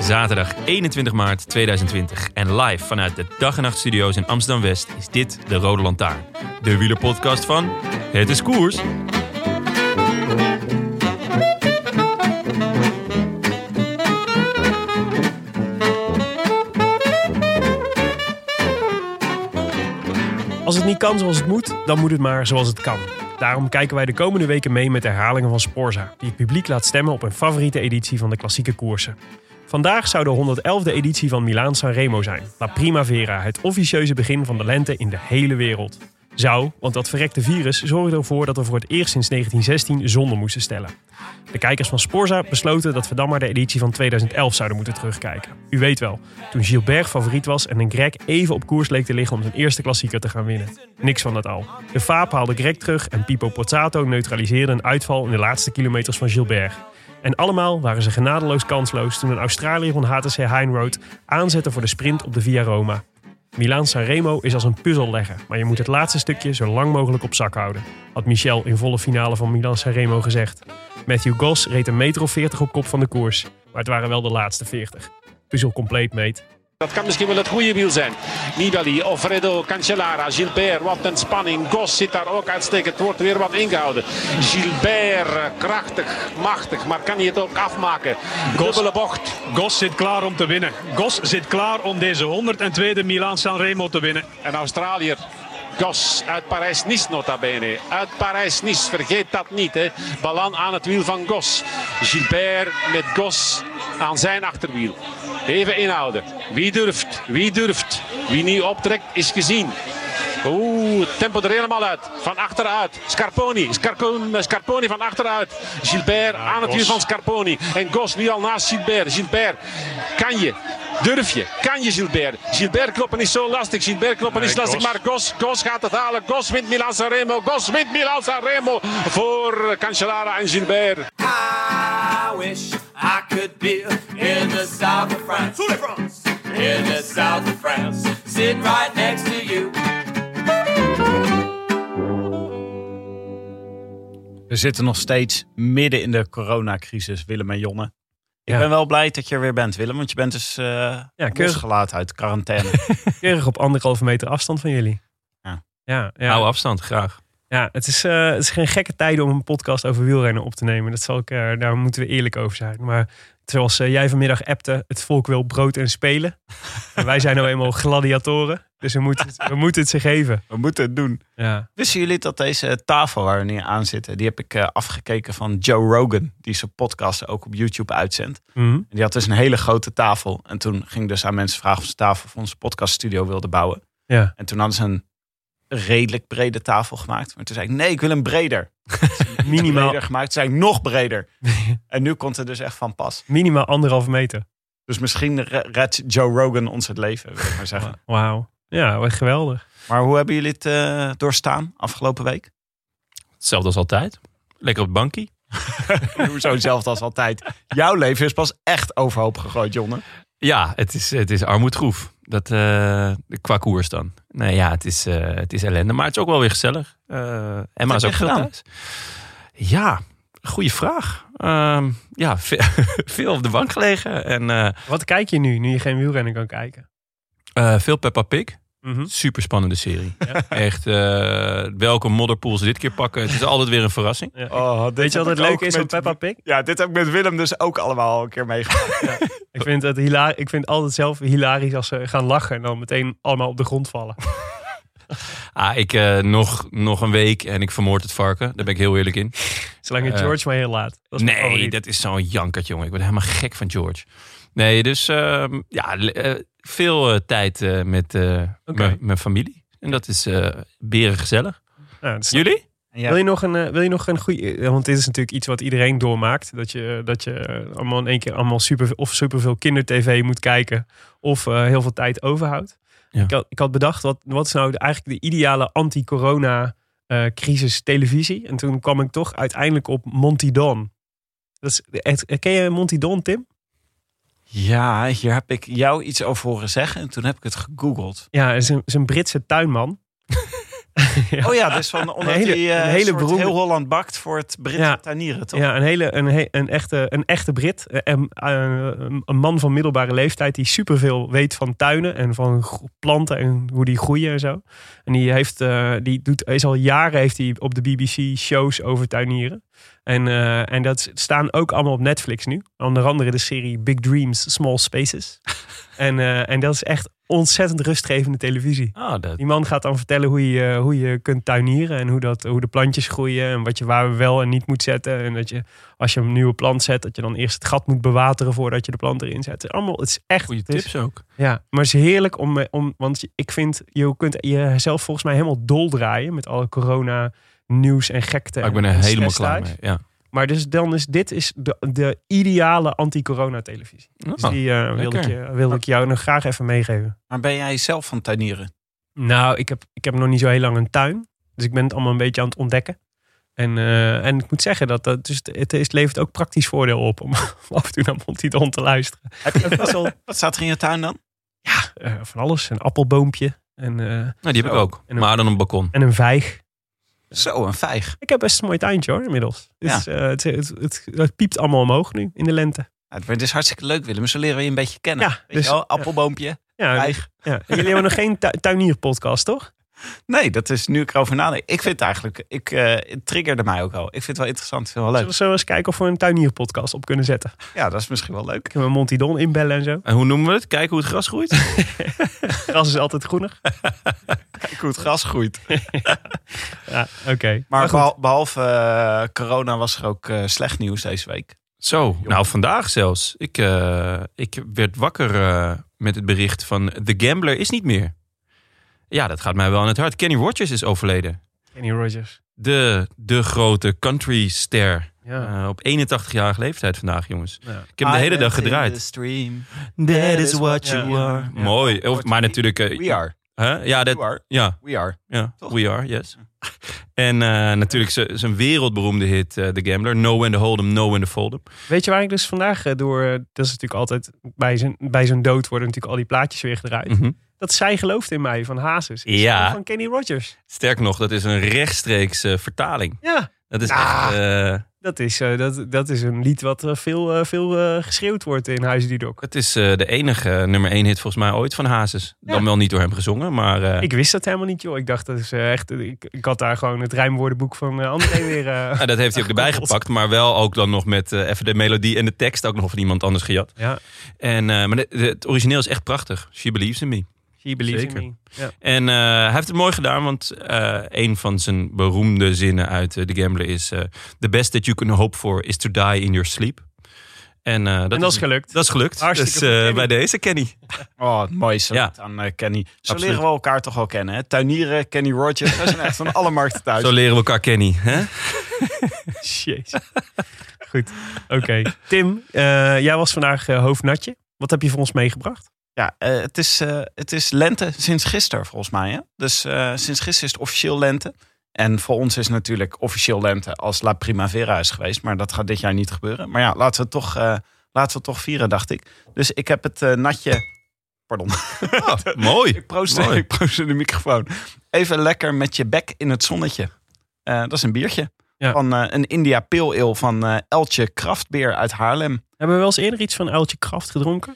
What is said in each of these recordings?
Zaterdag 21 maart 2020 en live vanuit de Dag en Nacht Studio's in Amsterdam West is dit de Rode Lantaarn. De wielerpodcast van Het is Koers. Als het niet kan zoals het moet, dan moet het maar zoals het kan. Daarom kijken wij de komende weken mee met herhalingen van Sporza, die het publiek laat stemmen op een favoriete editie van de klassieke koersen. Vandaag zou de 111e editie van Milaan Sanremo zijn, La Primavera, het officieuze begin van de lente in de hele wereld. Zou, want dat verrekte virus zorgde ervoor dat we voor het eerst sinds 1916 zonder moesten stellen. De kijkers van Sporza besloten dat we dan maar de editie van 2011 zouden moeten terugkijken. U weet wel, toen Gilbert favoriet was en een Greg even op koers leek te liggen om zijn eerste klassieker te gaan winnen. Niks van dat al. De Vaap haalde Greg terug en Pipo Pozzato neutraliseerde een uitval in de laatste kilometers van Gilbert. En allemaal waren ze genadeloos kansloos toen een Australiër van HTC Heinroad aanzette voor de sprint op de Via Roma. Milaan Sanremo is als een puzzel leggen, maar je moet het laatste stukje zo lang mogelijk op zak houden, had Michel in volle finale van Milaan Sanremo gezegd. Matthew Goss reed een meter of 40 op kop van de koers, maar het waren wel de laatste 40. Puzzel compleet, meet. Dat kan misschien wel het goede wiel zijn. Nibali, Alfredo, Cancellara, Gilbert, wat een spanning. Gos zit daar ook uitstekend. Het wordt weer wat ingehouden. Gilbert, krachtig, machtig, maar kan hij het ook afmaken? Dubbele bocht. Gos zit klaar om te winnen. Gos zit klaar om deze 102e Milaan Sanremo te winnen. Een Australiër. Gos uit Parijs-Nice nota bene. Uit Parijs-Nice, vergeet dat niet. Hè. Balan aan het wiel van Gos. Gilbert met Gos aan zijn achterwiel. Even inhouden. Wie durft? Wie durft? Wie nu optrekt is gezien. Oeh, het tempo er helemaal uit. Van achteruit. Scarponi. Scarponi, Scarponi van achteruit. Gilbert aan het wiel van Scarponi. En Gos nu al naast Gilbert. Gilbert, kan je? Durf je? Kan je Gilbert? Gilbert kloppen is zo lastig. Gilbert kloppen is lastig. Gos. Maar Gos, Gos gaat het halen. Gos wint Milan Sanremo. Gos wint Milan Sanremo voor Cancellara en Gilbert. I wish I could be in the south of France. In the south of France. Sitting right next to you. We zitten nog steeds midden in de coronacrisis, Willem en Jonne. Ik Ja. ben wel blij dat je er weer bent, Willem. Want je bent dus eh Ja, keurig, uit quarantaine. keurig op anderhalve meter afstand van jullie. Ja. Ja, ja. Hou afstand, graag. Ja, het is, eh, het is geen gekke tijden om een podcast over wielrennen op te nemen. Dat zal ik, eh, daar moeten we eerlijk over zijn. Maar zoals eh, jij vanmiddag appte, het volk wil brood en spelen. en wij zijn nou eenmaal gladiatoren. Dus we moeten, het, we moeten het ze geven. We moeten het doen. Ja. Wisten jullie dat deze tafel waar we nu aan zitten... die heb ik eh, afgekeken van Joe Rogan... die zijn podcast ook op YouTube uitzendt. En die had dus een hele grote tafel. En toen ging ik dus aan mensen vragen of ze tafel voor onze podcaststudio wilden bouwen. ja. En toen hadden ze een redelijk brede tafel gemaakt. Maar toen zei ik, nee, ik wil een breder. Minimaal, Breder gemaakt. Toen zei ik, nog breder. en nu komt het dus echt van pas. minimaal anderhalve meter. Dus misschien re- redt Joe Rogan ons het leven, wil ik maar zeggen. Wauw. Ja, wat geweldig. Maar hoe hebben jullie het eh, doorstaan afgelopen week? Hetzelfde als altijd. Lekker op het bankie. Hoezo hetzelfde als altijd? Jouw leven is pas echt overhoop gegooid, Jonne. Ja, het is, het is armoedgroef. Dat, eh, qua koers dan. Nee, ja, het is, eh, het is ellende. Maar het is ook wel weer gezellig. Eh Emma is ook gedaan? thuis. Ja, goede vraag. Ehm, ja, veel, veel op de bank gelegen. En eh, Wat kijk je nu, nu je geen wielrennen kan kijken? veel Peppa Pig. Mhm. Super spannende serie. Echt, eh, welke modderpool ze dit keer pakken. Het is altijd weer een verrassing. Ja. Oh, dit Weet je wat het leuke is van met- Peppa Pig? Ja, dit heb ik met Willem dus ook allemaal een keer meegemaakt. Ik vind het hila- ik vind het altijd zelf hilarisch als ze gaan lachen en dan meteen allemaal op de grond vallen. Ah, ik eh, nog, nog een week en ik vermoord het varken. Daar ben ik heel eerlijk in. Zolang je Eh, George maar heel laat. Dat Nee, dat is zo'n jankert, jongen. Ik ben helemaal gek van George. Nee, dus ehm, ja, eh, veel eh, tijd eh, met eh, mijn- familie. En dat is eh beren gezellig. Jullie? Ja. Wil je nog een, wil je nog een goede... Want dit is natuurlijk iets wat iedereen doormaakt. Dat je, dat je allemaal in één keer allemaal super, of superveel kindertv moet kijken. Of eh, heel veel tijd overhoudt. Ja. Ik, had, ik had bedacht, wat, wat is nou de- eigenlijk de ideale anti-corona eh, crisis televisie? En toen kwam ik toch uiteindelijk op Monty Don. Dat is, ken je Monty Don, Tim? Ja, hier heb ik jou iets over horen zeggen en toen heb ik het gegoogeld. Ja, is een, is een Britse tuinman. Oh ja, dus van omdat Een hele- hij eh, een hele beroemde- heel Holland bakt voor het Britse Ja. tuinieren, toch? Ja, een, hele, een, he- een, echte, een echte Brit. Eh, En, eh, een man van middelbare leeftijd die superveel weet van tuinen en van planten en hoe die groeien en zo. En die, heeft, eh, die doet, is al jaren heeft hij op de BBC shows over tuinieren. En, eh, en dat staan ook allemaal op Netflix nu. Onder andere de serie Big Dreams, Small Spaces. en, eh, en dat is echt ontzettend rustgevende televisie. Ah, dat, Die man gaat dan vertellen hoe je, hoe je kunt tuinieren en hoe, dat, hoe de plantjes groeien en wat je waar wel en niet moet zetten. En dat je als je een nieuwe plant zet, dat je dan eerst het gat moet bewateren voordat je de plant erin zet. Het is allemaal, het is echt. goede is- tips ook. ja, maar het is heerlijk om, om want ik vind, je kunt jezelf volgens mij helemaal doldraaien met alle corona nieuws en gekte. Maar ik ben en er helemaal klaar mee. Ja. Maar dus dan is dit is de, de ideale anti-corona televisie. Dus Oh, die eh, wilde, ik, je- wilde ik jou nog graag even meegeven. Maar ben jij zelf van tuinieren? Nou, ik heb, ik heb nog niet zo heel lang een tuin. Dus ik ben het allemaal een beetje aan het ontdekken. En, eh, en ik moet zeggen dat, dat dus het, het is- levert ook praktisch voordeel op om af en toe naar Monty Don te luisteren. Heb je wat staat er in je tuin dan? Eh, van alles, een appelboompje en, eh, Nou, die heb ik ook. En een- Maar dan een balkon. en een vijg. Zo, een vijg. Ik heb best een mooi tuintje hoor, inmiddels. Dus, eh, het, het, het, het piept allemaal omhoog nu in de lente. Het is hartstikke leuk, Willem. Zo leren we je een beetje kennen. Ja, Weet dus- je wel, appelboompje, Ja, vijg. ja. En Jullie hebben nog geen tu- tuinierpodcast, toch? Nee, dat is nu ik erover nadenk. Ik vind het eigenlijk, ik, eh, het triggerde mij ook al. Ik vind het wel interessant, ik vind het wel Zullen leuk. we zo eens kijken of we een tuinierpodcast op kunnen zetten? Ja, dat is misschien wel leuk. Kunnen we Monty Don inbellen en zo? En hoe noemen we het? Kijken hoe het gras groeit? Gras is altijd groener. Kijk hoe het gras groeit. Ja, oké. Maar behalve eh, corona was er ook eh, slecht nieuws deze week. Zo, nou vandaag zelfs. Ik, eh, ik werd wakker met het bericht van The Gambler is niet meer. Ja, dat gaat mij wel aan het hart. Kenny Rogers is overleden. Kenny Rogers. De, de grote countryster. Ja. Eh, op 81-jarige leeftijd vandaag, jongens. Ja. Ik heb hem de hele dag gedraaid. That is what you are. Mooi. Of, maar natuurlijk... eh, We are. hè? Ja, dat, We are. ja, We are. ja. Toch? We are, yes. En eh, natuurlijk zijn wereldberoemde hit, The Gambler. No when to hold 'em, no when to fold 'em. Weet je waar ik dus vandaag door... Dat is natuurlijk altijd... Bij zijn, bij zijn dood worden natuurlijk al die plaatjes weer gedraaid. Mhm. Dat zij gelooft in mij van Hazes. Ja. Van Kenny Rogers. Sterker nog, dat is een rechtstreeks eh, vertaling. Ja. Dat is Ah. echt... eh, Dat is, eh, dat, dat is een lied wat veel, veel geschreeuwd wordt in Huizen die Dok. Het is de enige nummer één hit volgens mij ooit van Hazes. Dan wel niet door hem gezongen, maar Ik wist dat helemaal niet, joh. Ik dacht, dat is echt... Ik, ik had daar gewoon het rijmwoordenboek van André weer... dat heeft hij ook erbij gepakt. Maar wel ook dan nog met even de melodie en de tekst ook nog van iemand anders gejat. Ja, En, maar de- de- het origineel is echt prachtig. She Believes in Me. She Believes Zeker. in Me. Ja. En eh, hij heeft het mooi gedaan, want eh, een van zijn beroemde zinnen uit eh, The Gambler is... The best that you can hope for is to die in your sleep. En, dat, en dat is gelukt. Dat is gelukt. Hartstikke dus eh, Kenny. bij deze, Kenny. Oh, mooiste Ja. aan Kenny. Zo Absoluut. leren we elkaar toch wel kennen. Hè? Tuinieren, Kenny Rogers. We zijn echt van alle markten thuis. Zo leren we elkaar Kenny. Hè? Jezus. Goed, oké. Tim, jij was vandaag hoofdnatje. Wat heb je voor ons meegebracht? Ja, eh, het, is, eh, het is lente sinds gisteren volgens mij. Hè? Dus eh, sinds gisteren is het officieel lente. En voor ons is natuurlijk officieel lente als La Primavera is geweest. Maar dat gaat dit jaar niet gebeuren. Maar ja, laten we het toch, eh, laten we het toch vieren, dacht ik. Dus ik heb het natje... Pardon. Mooi. ik proost, Mooi. ik proost in de microfoon. Even lekker met je bek in het zonnetje. Eh, dat is een biertje. Ja. Van eh, een India Pale Ale van eh, Eltje Kraftbeer uit Haarlem. Hebben we wel eens eerder iets van Uiltje Kraft gedronken?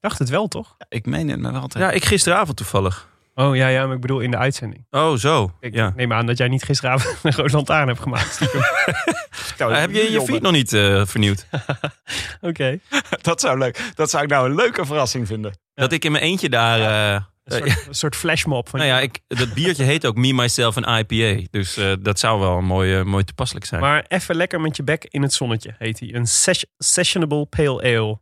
Dacht het wel, toch? Ja, ik meen het me wel te Ja, ik gisteravond toevallig. Oh ja, ja, maar ik bedoel in de uitzending. Oh, zo. Ik ja. neem aan dat jij niet gisteravond een rode lantaarn hebt gemaakt. Eh, heb je je feed nog niet eh, vernieuwd? Oké. Dat zou leuk. Dat zou ik nou een leuke verrassing vinden. Dat ik in mijn eentje daar... eh, Een soort, een soort flashmob. Van nou ja, ik, dat biertje heet ook Me, Myself en IPA. Dus eh, dat zou wel mooi, eh, mooi toepasselijk zijn. Maar even lekker met je bek in het zonnetje heet hij. Een ses- Sessionable Pale Ale.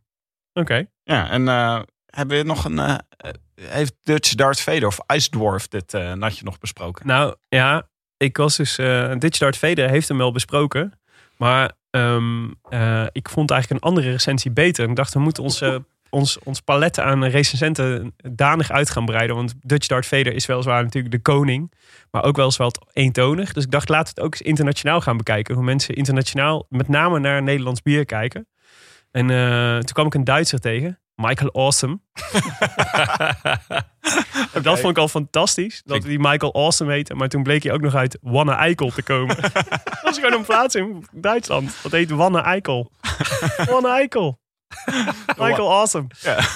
Oké. Ja, en eh, hebben we nog een... eh, eh, heeft Dutch Darth Vader of Ice Dwarf dit natje nog besproken? Nou ja, ik was dus. Ditch Darth Vader heeft hem wel besproken. Maar ehm, eh, ik vond eigenlijk een andere recensie beter. Ik dacht, we moeten onze, ons, ons palet aan recensenten danig uit gaan breiden. Want Dutch Darth Vader is weliswaar natuurlijk de koning. Maar ook wel eens wat eentonig. Dus ik dacht, laten we het ook eens internationaal gaan bekijken. Hoe mensen internationaal met name naar Nederlands bier kijken. En eh, toen kwam ik een Duitser tegen. Michael Awesome. Dat vond ik al fantastisch. Dat die Michael Awesome heette. Maar toen bleek hij ook nog uit Wanne Eikel te komen. dat was gewoon een plaats in Duitsland. Dat heet Wanne Eikel. Wanne Eikel. Michael Awesome.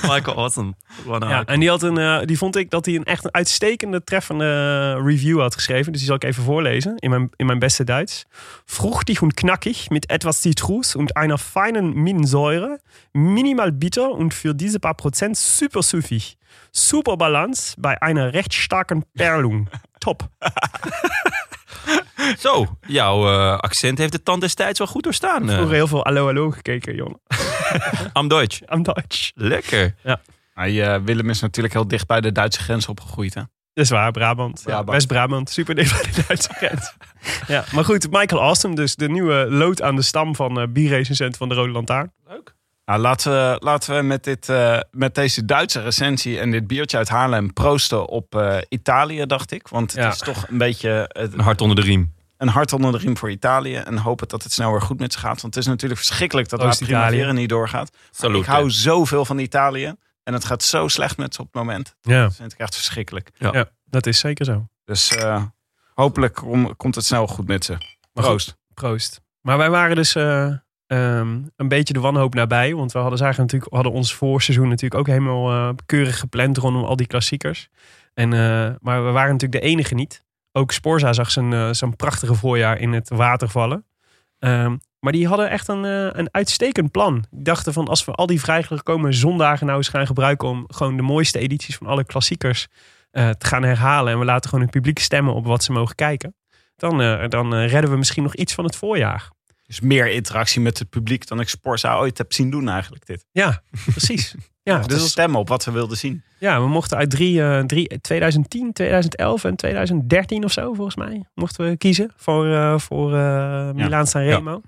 Michael Awesome. Ja, en die, had een, eh, die vond ik dat hij een echt een uitstekende, treffende review had geschreven. Dus die zal ik even voorlezen in mijn, in mijn beste Duits. Fruchtig und knackig mit etwas Zitrus und einer feinen Minensäure. Minimal bitter und für diese paar Prozent super süffig. Super Balance bei einer recht starken Perlung. Top. Zo, jouw eh, accent heeft de tand destijds wel goed doorstaan. eh. Vroeger heel veel Allo Allo gekeken, jongen. Am Deutsch. Am Duits. Lekker. Hij, eh, Willem is natuurlijk heel dicht bij de Duitse grens opgegroeid. Hè? Dat is waar, Brabant. Ja, Brabant. West-Brabant, super dicht bij de Duitse grens. ja, maar goed, Michael Awesome, dus de nieuwe lood aan de stam van eh bierrecensent van de Rode Lantaarn. Nou, laten we, laten we met, dit, eh, met deze Duitse recensie en dit biertje uit Haarlem proosten op eh, Italië, dacht ik. Want het Ja. is toch een beetje eh, Een hart onder de riem. een hart onder de riem voor Italië. En hopen dat het snel weer goed met ze gaat. Want het is natuurlijk verschrikkelijk dat La. Primavera niet doorgaat. Salute. ik hou zoveel van Italië. En het gaat zo slecht met ze op het moment. Ja, Dat vind ik echt verschrikkelijk. ja, dat is zeker zo. Dus eh, hopelijk kom- komt het snel goed met ze. Proost. Proost. Maar wij waren dus eh, ehm, een beetje de wanhoop nabij. Want we hadden, zagen natuurlijk, hadden ons voorseizoen natuurlijk ook helemaal eh, keurig gepland rondom al die klassiekers. En, eh, maar we waren natuurlijk de enige niet. Ook Sporza zag zijn, eh, zijn prachtige voorjaar in het water vallen. Ehm, maar die hadden echt een, een uitstekend plan. Die dachten van als we al die vrijgekomen zondagen nou eens gaan gebruiken om gewoon de mooiste edities van alle klassiekers te gaan herhalen. En we laten gewoon het publiek stemmen op wat ze mogen kijken. Dan, dan redden we misschien nog iets van het voorjaar. Dus meer interactie met het publiek dan ik Sporza ooit heb zien doen eigenlijk dit. Ja, precies. Ja, Dus stemmen op wat we wilden zien. ja, we mochten uit drie, eh, drie, 2010, 2011 en 2013 of zo, volgens mij, mochten we kiezen voor, eh voor eh Milaan Sanremo.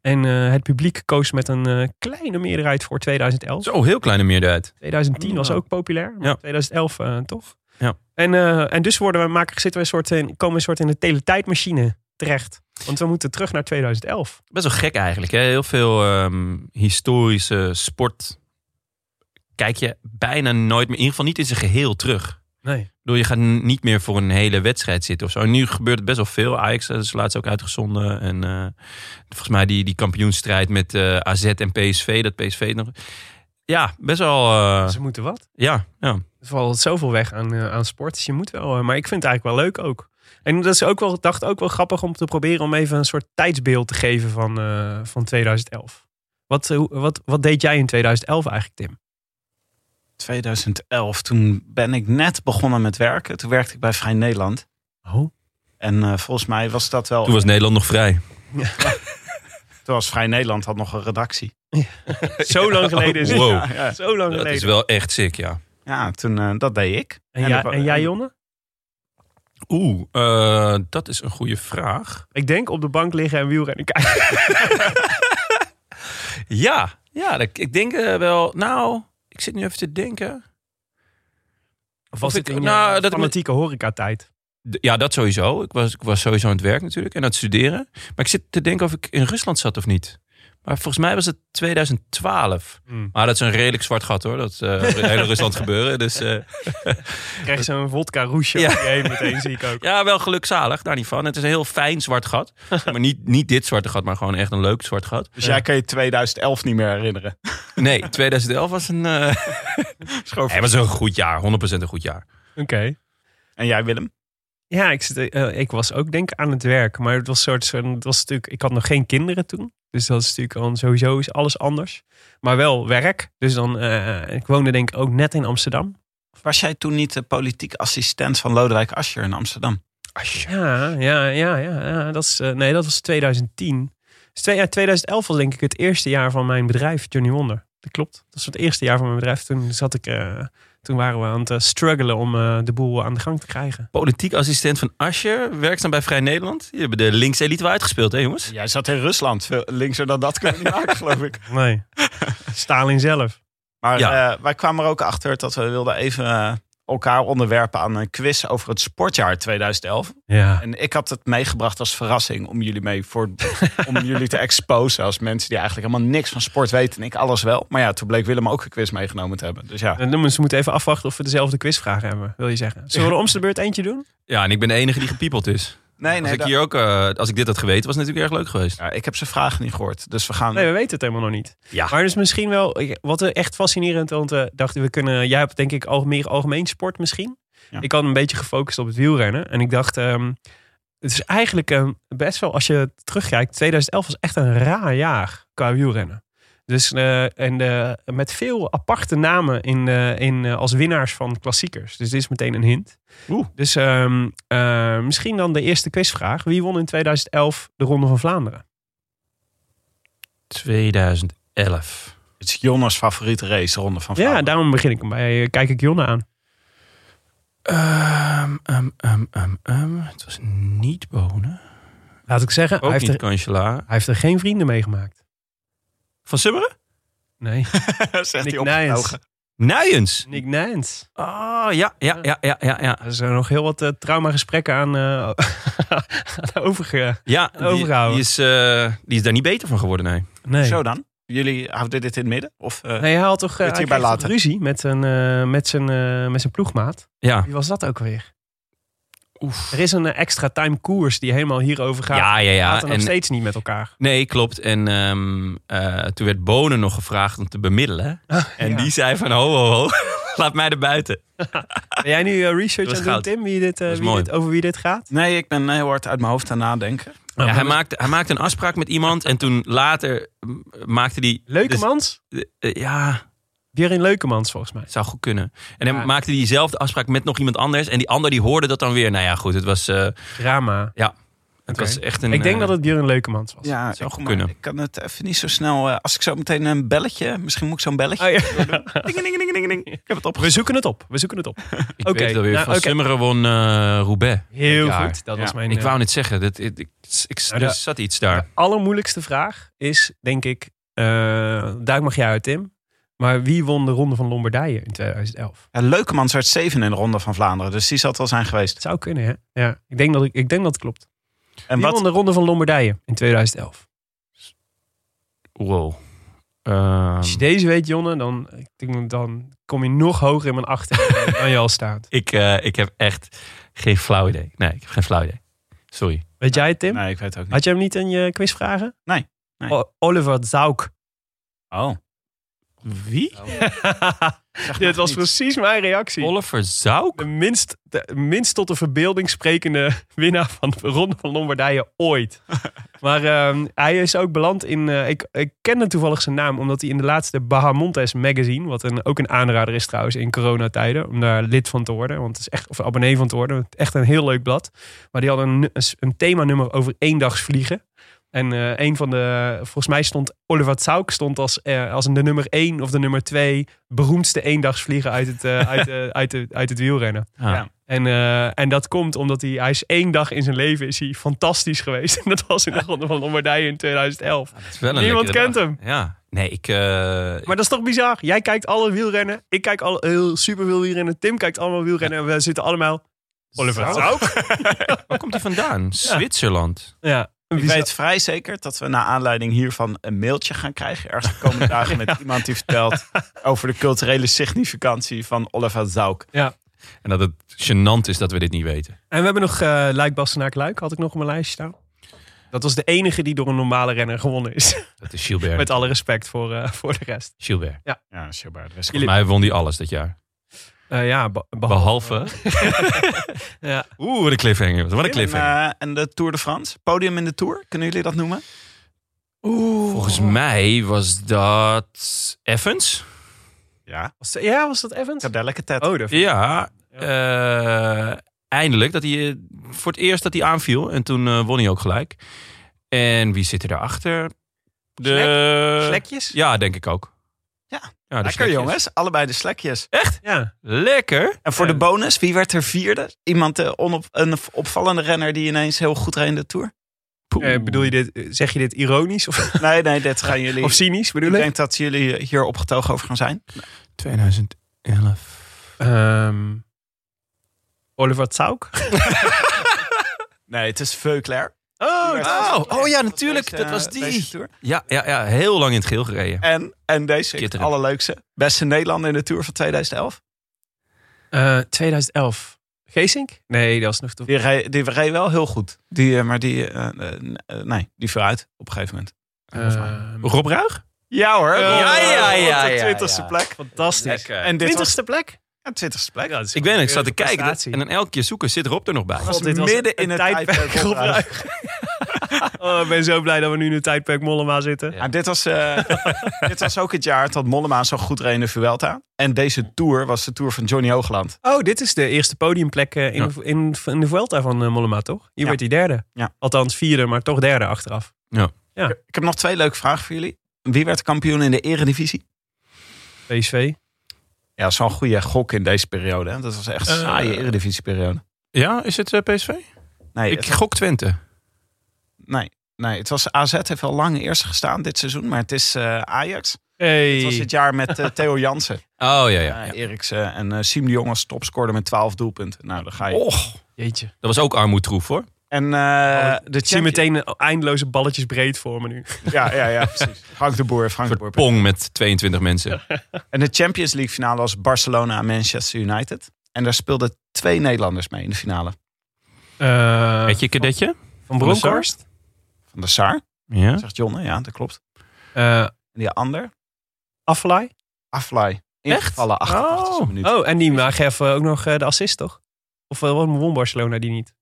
En eh, het publiek koos met een eh, kleine meerderheid voor 2011. Zo, heel kleine meerderheid. 2010 was ook populair, maar Ja. 2011 eh, toch? Ja. En, eh, en dus worden we, maken, zitten we een soort in, komen we een soort in de teletijdmachine terecht. Want we moeten terug naar 2011. Best wel gek eigenlijk. Hè? Heel veel ehm, historische sport kijk je bijna nooit meer. In ieder geval niet in zijn geheel terug. Nee. Bedoel, je gaat niet meer voor een hele wedstrijd zitten of zo. En nu gebeurt het best wel veel. Ajax eh, is laatst ook uitgezonden. En eh, volgens mij die, die kampioenstrijd met eh, AZ en PSV. Dat PSV nog... Ja, best wel... Ze moeten wat. ja, ja. Er valt zoveel weg aan, aan sport. Dus je moet wel. maar ik vind het eigenlijk wel leuk ook. En dat is ook wel, dacht ook wel grappig om te proberen om even een soort tijdsbeeld te geven van, eh, van 2011. Wat, eh, wat, wat deed jij in 2011 eigenlijk, Tim? 2011, toen ben ik net begonnen met werken. Toen werkte ik bij Vrij Nederland. Oh. En eh, volgens mij was dat wel... Toen was Nederland nog vrij. Toen was Vrij Nederland had nog een redactie. Zo lang geleden is het. Wow. Ja, ja. Zo lang Dat geleden. is wel echt sick, ja. Ja, toen, eh, dat deed ik. En, En en jij, Jonne? Oeh, eh, dat is een goede vraag. Ik denk op de bank liggen en wielrennen kijken. Ja, ja ik denk eh, wel... Nou, ik zit nu even te denken. Of was Of ik- in nou, nou, dat fanatieke horecatijd? Ja, dat sowieso. Ik was, ik was sowieso aan het werk natuurlijk en aan het studeren. Maar ik zit te denken of ik in Rusland zat of niet. Maar volgens mij was het 2012. Hmm. Maar dat is een redelijk zwart gat hoor. Dat uh, hele Rusland gebeuren. Dus eh, Krijg je zo'n vodka roesje Ja. ja. je heen meteen, zie ik ook. ja, wel gelukzalig, daar niet van. Het is een heel fijn zwart gat. maar niet, niet dit zwarte gat, maar gewoon echt een leuk zwart gat. Dus jij kan je 2011 niet meer herinneren. Nee, 2011 was een, eh Schoof. nee, was een goed jaar. 100% een goed jaar. Oké. En jij Willem? Ja, ik, zit, eh, ik was ook denk ik aan het werk. Maar het was soort, zo'n- het was natuurlijk, ik had nog geen kinderen toen. Dus dat is natuurlijk al sowieso is alles anders. Maar wel werk. Dus dan, eh, ik woonde denk ik ook net in Amsterdam. Was jij toen niet de politiek assistent van Lodewijk Asscher in Amsterdam? Ja, ja, ja, ja. ja dat is, eh, nee, dat was 2010. Dus twee, ja, 2011 was denk ik het eerste jaar van mijn bedrijf, Johnny Wonder. Dat klopt. Dat was het eerste jaar van mijn bedrijf. Toen zat ik, eh, toen waren we aan het eh, struggelen om eh, de boel aan de gang te krijgen. Politiek assistent van Ascher, werkzaam bij Vrij Nederland. Die hebben de links elite wel uitgespeeld, hè jongens? Jij zat in Rusland. Veel linkser dan dat kunnen we niet maken, geloof ik. Nee, Stalin zelf. Maar Ja. eh, wij kwamen er ook achter dat we wilden even elkaar onderwerpen aan een quiz over het sportjaar 2011. Ja. En ik had het meegebracht als verrassing om jullie mee voor, om jullie te exposen als mensen die eigenlijk helemaal niks van sport weten. En ik alles wel. Maar ja, toen bleek Willem ook een quiz meegenomen te hebben. Dus ja. En dan moeten even afwachten of we dezelfde quizvragen hebben, wil je zeggen. Zullen we de omste beurt eentje doen? Ja, en ik ben de enige die gepiepeld is. Nee, Als nee. ik, dat- hier ook, eh, als ik dit had geweten, was het natuurlijk erg leuk geweest. ja, ik heb zijn vragen niet gehoord. Dus we gaan. Nee, we weten het helemaal nog niet. Ja. Maar dus misschien wel, wat er echt fascinerend, want we dachten we kunnen, jij hebt denk ik al meer algemeen sport misschien. Ja. Ik had een beetje gefocust op het wielrennen en ik dacht, ehm, het is eigenlijk eh, best wel, als je terugkijkt, 2011 was echt een raar jaar qua wielrennen. Dus eh, en, eh, met veel aparte namen in, eh, in, als winnaars van klassiekers. Dus dit is meteen een hint. Oeh. Dus ehm, eh, misschien dan de eerste quizvraag. Wie won in 2011 de Ronde van Vlaanderen? 2011. Het is Jonas favoriete race, de Ronde van Ja, Vlaanderen. daarom begin ik hem bij. Kijk ik Jonne aan. Ehm, ehm, ehm, ehm, ehm. Het was niet Bonen. Laat ik zeggen, heeft, er, hij heeft er geen vrienden meegemaakt. Van Summeren? Nee, Zegt hij Nick opgetogen. Nijens. Nuyens. Nick Nijns. Oh, ja, ja, ja, ja, ja. Ja, Er zijn nog heel wat uh, traumagesprekken aan, uh, aan overge... ja die, Overgehouden. die, is, uh, die is daar niet beter van geworden, nee. Nee. Zo dan? Jullie houden dit in het midden? Of, uh, nee, hij had toch, uh, hij hierbij later? ruzie met zijn, uh, met, zijn, met zijn ploegmaat. Ja. Wie was dat ook weer? Oef. Er is een extra time koers die helemaal hierover gaat. Ja, ja, ja. Gaat er nog en, steeds niet met elkaar. Nee, klopt. En um, uh, toen werd Bonen nog gevraagd om te bemiddelen. Ah, en ja. die zei van ho, ho, ho. Laat mij er buiten. ben jij nu uh, research aan doen, Tim? Wie dit, uh, wie dit, over wie dit gaat? Nee, ik ben heel hard uit mijn hoofd aan nadenken. Ja, hij, maakte, hij maakte een afspraak met iemand. En toen later maakte hij... Leukemans? Dus, ja... Björn Leukemans volgens mij. Zou goed kunnen. En dan ja. maakte hij diezelfde afspraak met nog iemand anders. En die ander die hoorde dat dan weer. Nou ja, goed. Het was... Uh, Drama. Ja. Het okay. was echt een... Ik denk uh, dat het Björn Leukemans was. Ja, zou ik, goed kunnen. Ik kan het even niet zo snel... Uh, als ik zo meteen een belletje... Misschien moet ik zo'n belletje... Oh, ja. ding, ding, ding, ding, ding. Ik heb het op. We zoeken het op. We zoeken het op. ik okay. Nou, van okay. Summeren won uh, Roubaix. Heel ja. goed. Dat ja. was mijn... Ik wou net zeggen. Dat, ik, ik, ik nou, er zat iets daar. De allermoeilijkste vraag is, denk ik... Uh, duik mag jij uit, Tim. Maar wie won de Ronde van Lombardije in 2011? Ja, Leukemans werd zeven in de Ronde van Vlaanderen. Dus die zal het wel zijn geweest. Het zou kunnen, hè? Ja, ik denk dat, ik, ik denk dat het klopt. En wie wat? won de Ronde van Lombardije in 2011? Wow. Um... Als je deze weet, Jonne, dan, dan kom je nog hoger in mijn achter dan je al staat. Ik, uh, ik heb echt geen flauw idee. Nee, ik heb geen flauw idee. Sorry. Weet jij het, Tim? Nee, ik weet het ook niet. Had je hem niet in je quizvragen? Nee. nee. O Oliver Zauk. Oh. Wie? Dit was precies mijn reactie. Oliver Zauk? De minst, de minst tot de verbeelding sprekende winnaar van de Ronde van Lombardije ooit. maar uh, hij is ook beland in... Uh, ik, ik kende toevallig zijn naam, omdat hij in de laatste Bahamontes magazine... wat een, ook een aanrader is trouwens in coronatijden... om daar lid van te worden, want het is echt, of abonnee van te worden. Echt een heel leuk blad. Maar die had een, een themanummer over eendagsvliegen. En uh, een van de, volgens mij stond Oliver Zauk stond als, uh, als de nummer 1 of de nummer 2 beroemdste eendagsvlieger uit het, uh, uit, uit, de, uit het wielrennen. Ah. Ja. En, en dat komt omdat hij, hij is één dag in zijn leven is hij fantastisch geweest. En dat was in de Ronde van Lombardije in 2011. Niemand kent dag. hem. Ja, nee, ik... Maar dat is toch bizar? Jij kijkt alle wielrennen. Ik kijk al heel super veel wielrennen. Tim kijkt allemaal wielrennen. En we zitten allemaal... Oliver Zauk? Waar komt hij vandaan? Ja. Zwitserland. Ja. Ik weet vrij zeker dat we naar aanleiding hiervan een mailtje gaan krijgen. Ergens de komende dagen met ja. iemand die vertelt over de culturele significantie van Oliver Zauk. Ja. En dat het gênant is dat we dit niet weten. En we hebben nog uh, Luik Bastenaak Luik, had ik nog op mijn lijstje staan. Dat was de enige die door een normale renner gewonnen is. Dat is Gilbert. met alle respect voor, uh, voor de rest. Gilbert. Ja, ja Gilbert. Volgens mij won hij alles dat jaar. Eh, ja, be- Behalve. Ja. Oeh, wat een cliffhanger. Wat een En, cliffhanger. eh, en de Tour de France? Podium in de Tour? Kunnen jullie dat noemen? Volgens mij was dat Evans. Ja. Was dat- ja, was dat Evans? Cadelleke Ted. Oh, dat Ja, eh, eindelijk. Dat hij, voor het eerst dat hij aanviel. En toen won hij ook gelijk. En wie zit er daarachter? De... Slekjes? Ja, denk ik ook. Ja, ja de Lekker slekjes. jongens, allebei de slekjes. Ja. Lekker. En voor Ja. de bonus, wie werd er vierde? Iemand eh, onop, een opvallende renner die ineens heel goed reed in de Tour? Eh, bedoel je dit, zeg je dit ironisch of, Nee, nee, dit gaan jullie... of cynisch bedoel ik ik? denk dat jullie hier opgetogen over gaan zijn. 2011. Ehm, Oliver Tsauk? Nee, het is Veuclair. Oh, Oh, oh ja, natuurlijk. Deze, Dat was eh, die. Ja, ja, ja, heel lang in het geel gereden. En, en deze, het allerleukste. Beste Nederlander in de Tour van 2011. Eh, 2011. Geesink? Nee, dat was nog te... Die reed, die reed wel heel goed. Die, eh, maar die, eh, eh, eh, nee, die viel uit op een gegeven moment. Ehm, Rob Ruig? Ja hoor. Ja, ja, ja, Op de ja, twintigste ja. plek. Fantastisch. Lekker. En dit 20ste plek? Ja, twintigste plek. Ja, Ik weet het, ik zat te kijken. en dan elke keer zoeken, zit Rob er nog bij. was dit was midden een in het tijdperk. Oh, ik ben zo blij dat we nu in het tijdperk Mollema zitten. Ja, dit, was, eh, dit was ook het jaar dat Mollema zo goed reed in de Vuelta. En deze Tour was de Tour van Johnny Hoogland. Oh, dit is de eerste podiumplek eh, in, Ja. de, in, in de Vuelta van eh, Mollema, toch? Hier Ja. werd hij derde. Ja. Althans vierde, maar toch derde achteraf. Ik heb nog twee leuke vragen voor jullie. Wie werd kampioen in de eredivisie? PSV. Ja, een goede gok in deze periode. Hè? Dat was echt een Eh, saaie eredivisieperiode. Ja, is het eh, PSV? Nee, Ik het, gok Twente. nee, nee, het was AZ heeft wel lang eerst gestaan dit seizoen. Maar het is eh, Ajax. Hey. Het was het jaar met eh, Theo Jansen. Oh, ja, ja. Eriksen en eh Siem de Jong als topscorer met 12 doelpunten. Nou, dan ga je. Och, Jeetje. dat was ook armoedtroef, hoor. En eh, de Ik zie champion- meteen eindeloze balletjes breed voor me nu. Ja, ja, ja, precies. Frank de Boer, Frank de Boer. pong met 22 mensen. En de Champions League finale was Barcelona en Manchester United. En daar speelden twee Nederlanders mee in de finale. Eh, Weet je, kadetje? van? Bronkhorst. Van de Saar, Ja. zegt John. hè? Ja, dat klopt. Eh En die ander, Aflaai. Aflaai. Ingevallen 88 Oh. minuut. Oh, en die maar geef ook nog de assist, toch? Of uh, won Barcelona die niet?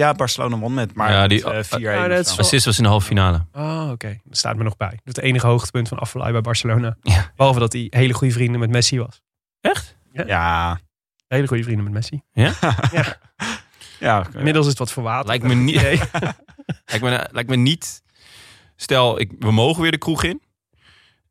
Ja, Barcelona won met maar Ja, die- met, eh, 4-1 Ja, of dat zo. is Assist was in de halve finale. Oh, oké. Dat staat me nog bij. Dat is het enige hoogtepunt van Aflaai bij Barcelona. Ja. Behalve dat hij hele goede vrienden met Messi was. Echt? Ja, Hele goede vrienden met Messi. ja. Inmiddels is het wat verwaterd. Lijkt me niet. Nee. lijkt, me, lijkt me niet. Stel, ik, we mogen weer de kroeg in.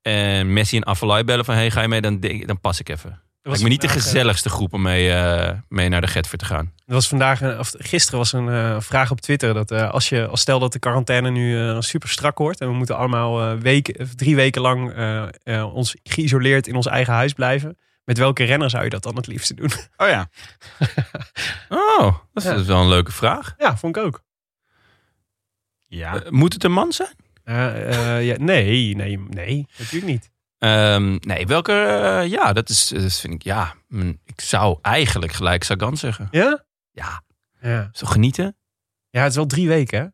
En Messi en Afellay bellen van... Hey, ga je mee? Dan, denk, ik- dan pas ik even. Lijkt me niet de eh, gezelligste groep om mee, eh, mee naar de Getver te gaan. Er was vandaag, of gisteren was een eh, vraag op Twitter dat eh, als je, als stel dat de quarantaine nu eh, super strak wordt en we moeten allemaal eh, weken, of drie weken lang eh, eh, ons geïsoleerd in ons eigen huis blijven, met welke renner zou je dat dan het liefste doen? Oh ja. Oh, dat is, Ja. wel een leuke vraag. ja, vond ik ook. Ja. Moet het een man zijn? Eh, eh, ja, nee, nee, nee, natuurlijk niet. Ehm, nee, welke? eh, ja, dat is, dat vind ik. Ja, mm, ik zou eigenlijk gelijk Sagan zeggen. Ja? Ja, Ja, zo genieten. ja het is wel drie weken, hè?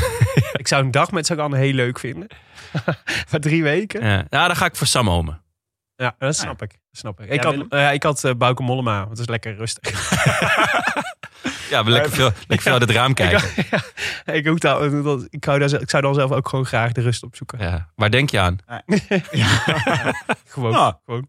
ik zou een dag met Sagan heel leuk vinden. maar drie weken? Ja, nou, dan ga ik voor Sam Omen. Ja, dat snap ik. Dat snap ik. Ik had, eh, ik had eh, Bauke Mollema, want dat is lekker rustig. Ja, we lekker veel, lekker veel uit het raam kijken. ik, ook daar, dat- ik, zou daar, zelf- ik zou dan zelf ook gewoon graag de rust opzoeken. Ja, waar denk je aan? Gewoon. Gewoon.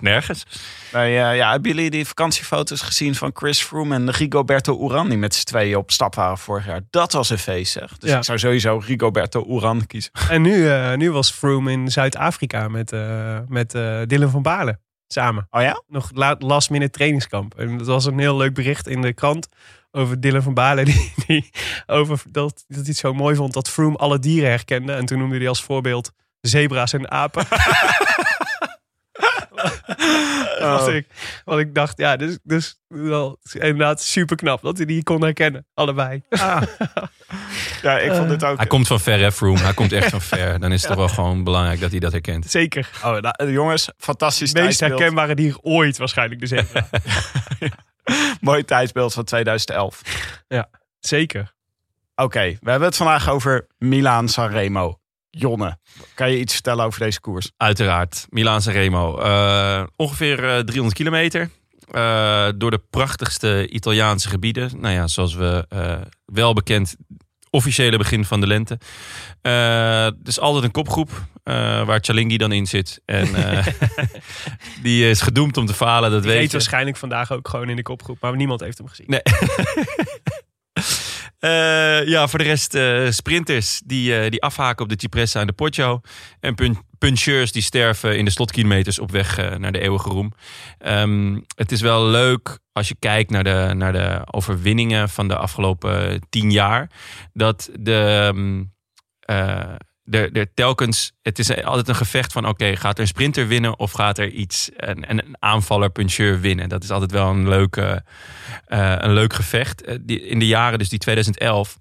Nergens. Nee, ja, hebben jullie die vakantiefoto's gezien van Chris Froome en Rigoberto Uran die met z'n tweeën op stap waren vorig jaar? Dat was een feest, zeg. Dus Ja. ik zou sowieso Rigoberto Uran kiezen. En nu, eh, nu was Froome in Zuid-Afrika met, eh, met eh, Dylan van Baarle samen. Oh ja? Nog la- last minute trainingskamp. En dat was een heel leuk bericht in de krant over Dylan van. Die, die over dat, dat hij het zo mooi vond dat Froome alle dieren herkende. En toen noemde hij als voorbeeld zebra's en apen. Wat, ik, wat ik dacht, ja, dus, dus wel inderdaad super knap dat hij die kon herkennen. Allebei. Ja, ik vond dit ook. Hij komt van ver, hè, Froome. Hij komt echt van ver. Dan is het toch wel gewoon belangrijk dat hij dat herkent. Zeker. Oh, nou, jongens, fantastisch Het meest tijdsbeeld. herkenbare dier ooit waarschijnlijk de zebra. Mooi tijdsbeeld van 2011. Zeker. Oké, we hebben het vandaag over Milaan Sanremo. Jonne, kan je iets vertellen over deze koers? Uiteraard, Milaan Sanremo. Eh ongeveer eh, 300 kilometer. Eh, door de prachtigste Italiaanse gebieden. Nou ja, zoals we eh, wel bekend, officiële begin van de lente. Eh dus altijd een kopgroep eh, waar Chalingi dan in zit. En eh, die is gedoemd om te falen, dat Die weet je. waarschijnlijk vandaag ook gewoon in de kopgroep. Maar niemand heeft hem gezien. Nee. Eh, ja, voor de rest eh, sprinters die, eh, die afhaken op de Cipressa en de Poggio. En pun puncheurs die sterven in de slotkilometers op weg naar de eeuwige roem. Ehm, het is wel leuk als je kijkt naar de, naar de overwinningen van de afgelopen tien jaar. Dat de... ehm, eh, er, telkens, het is altijd een gevecht van: oké, gaat er een sprinter winnen of gaat er iets, een, een aanvaller, puncheur winnen? Dat is altijd wel een, leuke, eh, een leuk gevecht. Eh, in de jaren, dus die 2011,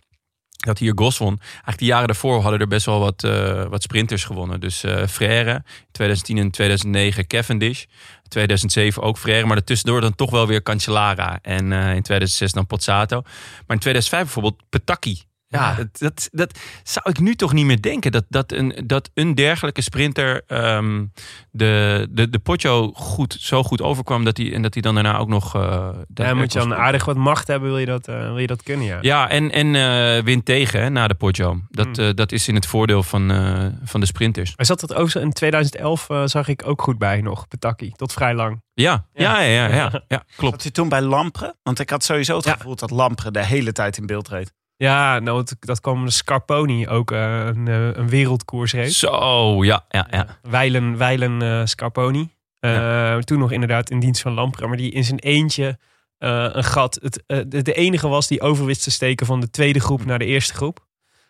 dat hier Gos won. Eigenlijk de jaren daarvoor hadden er best wel wat, eh, wat sprinters gewonnen. Dus eh Frère, 2010 en 2009 Cavendish. 2007 ook Frère, maar daartussendoor dan toch wel weer Cancellara. En in 2006 dan Pozzato. Maar in 2005 bijvoorbeeld Petacchi. Ja, dat, dat, dat zou ik nu toch niet meer denken. Dat, dat, een, dat een dergelijke sprinter ehm, de, de, de Poggio goed, zo goed overkwam... Dat hij, en dat hij dan daarna ook nog... eh dat Ja, moet je dan aardig wat macht hebben, wil je dat, eh, wil je dat kunnen, ja. ja, en, en eh win tegen hè, na de Poggio. Dat, Hmm. dat is in het voordeel van, eh, van de sprinters. Maar zat dat ook zo in 2011 eh, zag ik ook goed bij nog, Petaki. Tot vrij lang. Ja, ja, ja, ja, ja, ja, klopt. Zat hij toen bij Lampre? Want ik had sowieso het Ja. gevoel dat Lampre de hele tijd in beeld reed. Ja, nou, het- dat kwam de Scarponi ook eh, een, eh, een wereldkoers reed. Zo, ja, ja, ja. Weilen, Weilen eh, Scarponi. Eh, Toen nog inderdaad in dienst van Lampre. Maar die in zijn eentje eh, een gat. Het, eh, de, de enige was die over wist te steken van de tweede groep naar de eerste groep.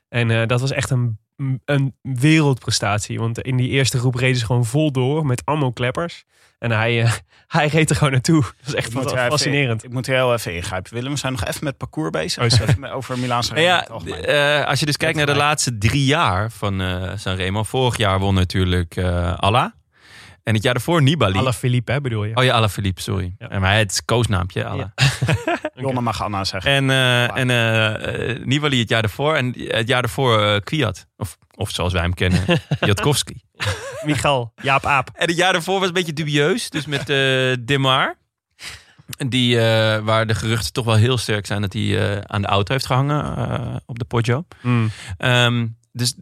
En eh, dat was echt een, een wereldprestatie. Want in die eerste groep reden ze gewoon vol door met allemaal kleppers. En hij, eh, hij reed er gewoon naartoe. Dat is echt Ik even- fascinerend. ik moet hier heel even ingrijpen. Willem, we zijn nog even met parcours bezig. Oh, sorry. Over Milaanse Nou ja, eh, als je dus kijkt naar de laatste drie jaar van eh Sanremo. Vorig jaar won natuurlijk eh Alla. En het jaar daarvoor Nibali. Alla Philippe, hè, bedoel je? Oh ja, Alla Philippe, sorry. Ja. Maar het is koosnaampje, Alla. Jonne mag Anna zeggen. En, eh, en Nibali het jaar daarvoor. En het jaar daarvoor eh Kwiat. Of, of zoals wij hem kennen, Jatkowski. Michal, Jaap Aap. En het jaar daarvoor was een beetje dubieus. Dus met eh Demar. Die, eh, waar de geruchten toch wel heel sterk zijn dat hij eh, aan de auto heeft gehangen eh, op de Poggio. Hmm. Ehm, dus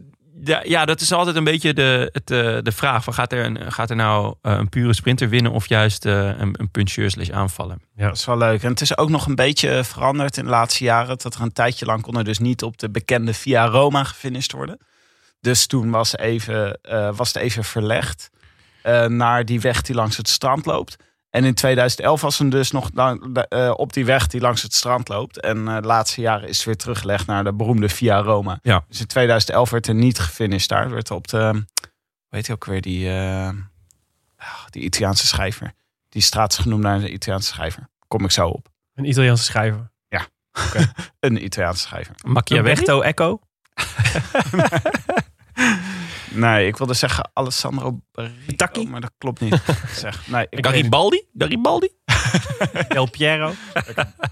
ja, ja, dat is altijd een beetje de, het, eh, de vraag. Van gaat, er een, gaat er nou een pure sprinter winnen of juist een, een puncheur slash aanvallen? Dat is wel leuk. En het is ook nog een beetje veranderd in de laatste jaren. Dat er een tijdje lang kon er dus niet op de bekende Via Roma gefinished worden. Dus toen was, even, eh, was het even verlegd eh, naar die weg die langs het strand loopt. En in 2011 was hem dus nog lang- eh, op die weg die langs het strand loopt. En eh, de laatste jaren is het weer teruggelegd naar de beroemde Via Roma. Ja. Dus in 2011 werd er niet gefinished daar. Het werd op de, weet je ook weer, die, eh, ah, die Italiaanse schrijver. Die straat is genoemd naar een Italiaanse schrijver. Kom ik zo op. Een Italiaanse schrijver. Een Italiaanse schrijver. Machiavelli? Eco. Nee, ik wilde zeggen Alessandro Barrico, maar dat klopt niet. zeg, nee, ik Garibaldi? Garibaldi? Del Piero.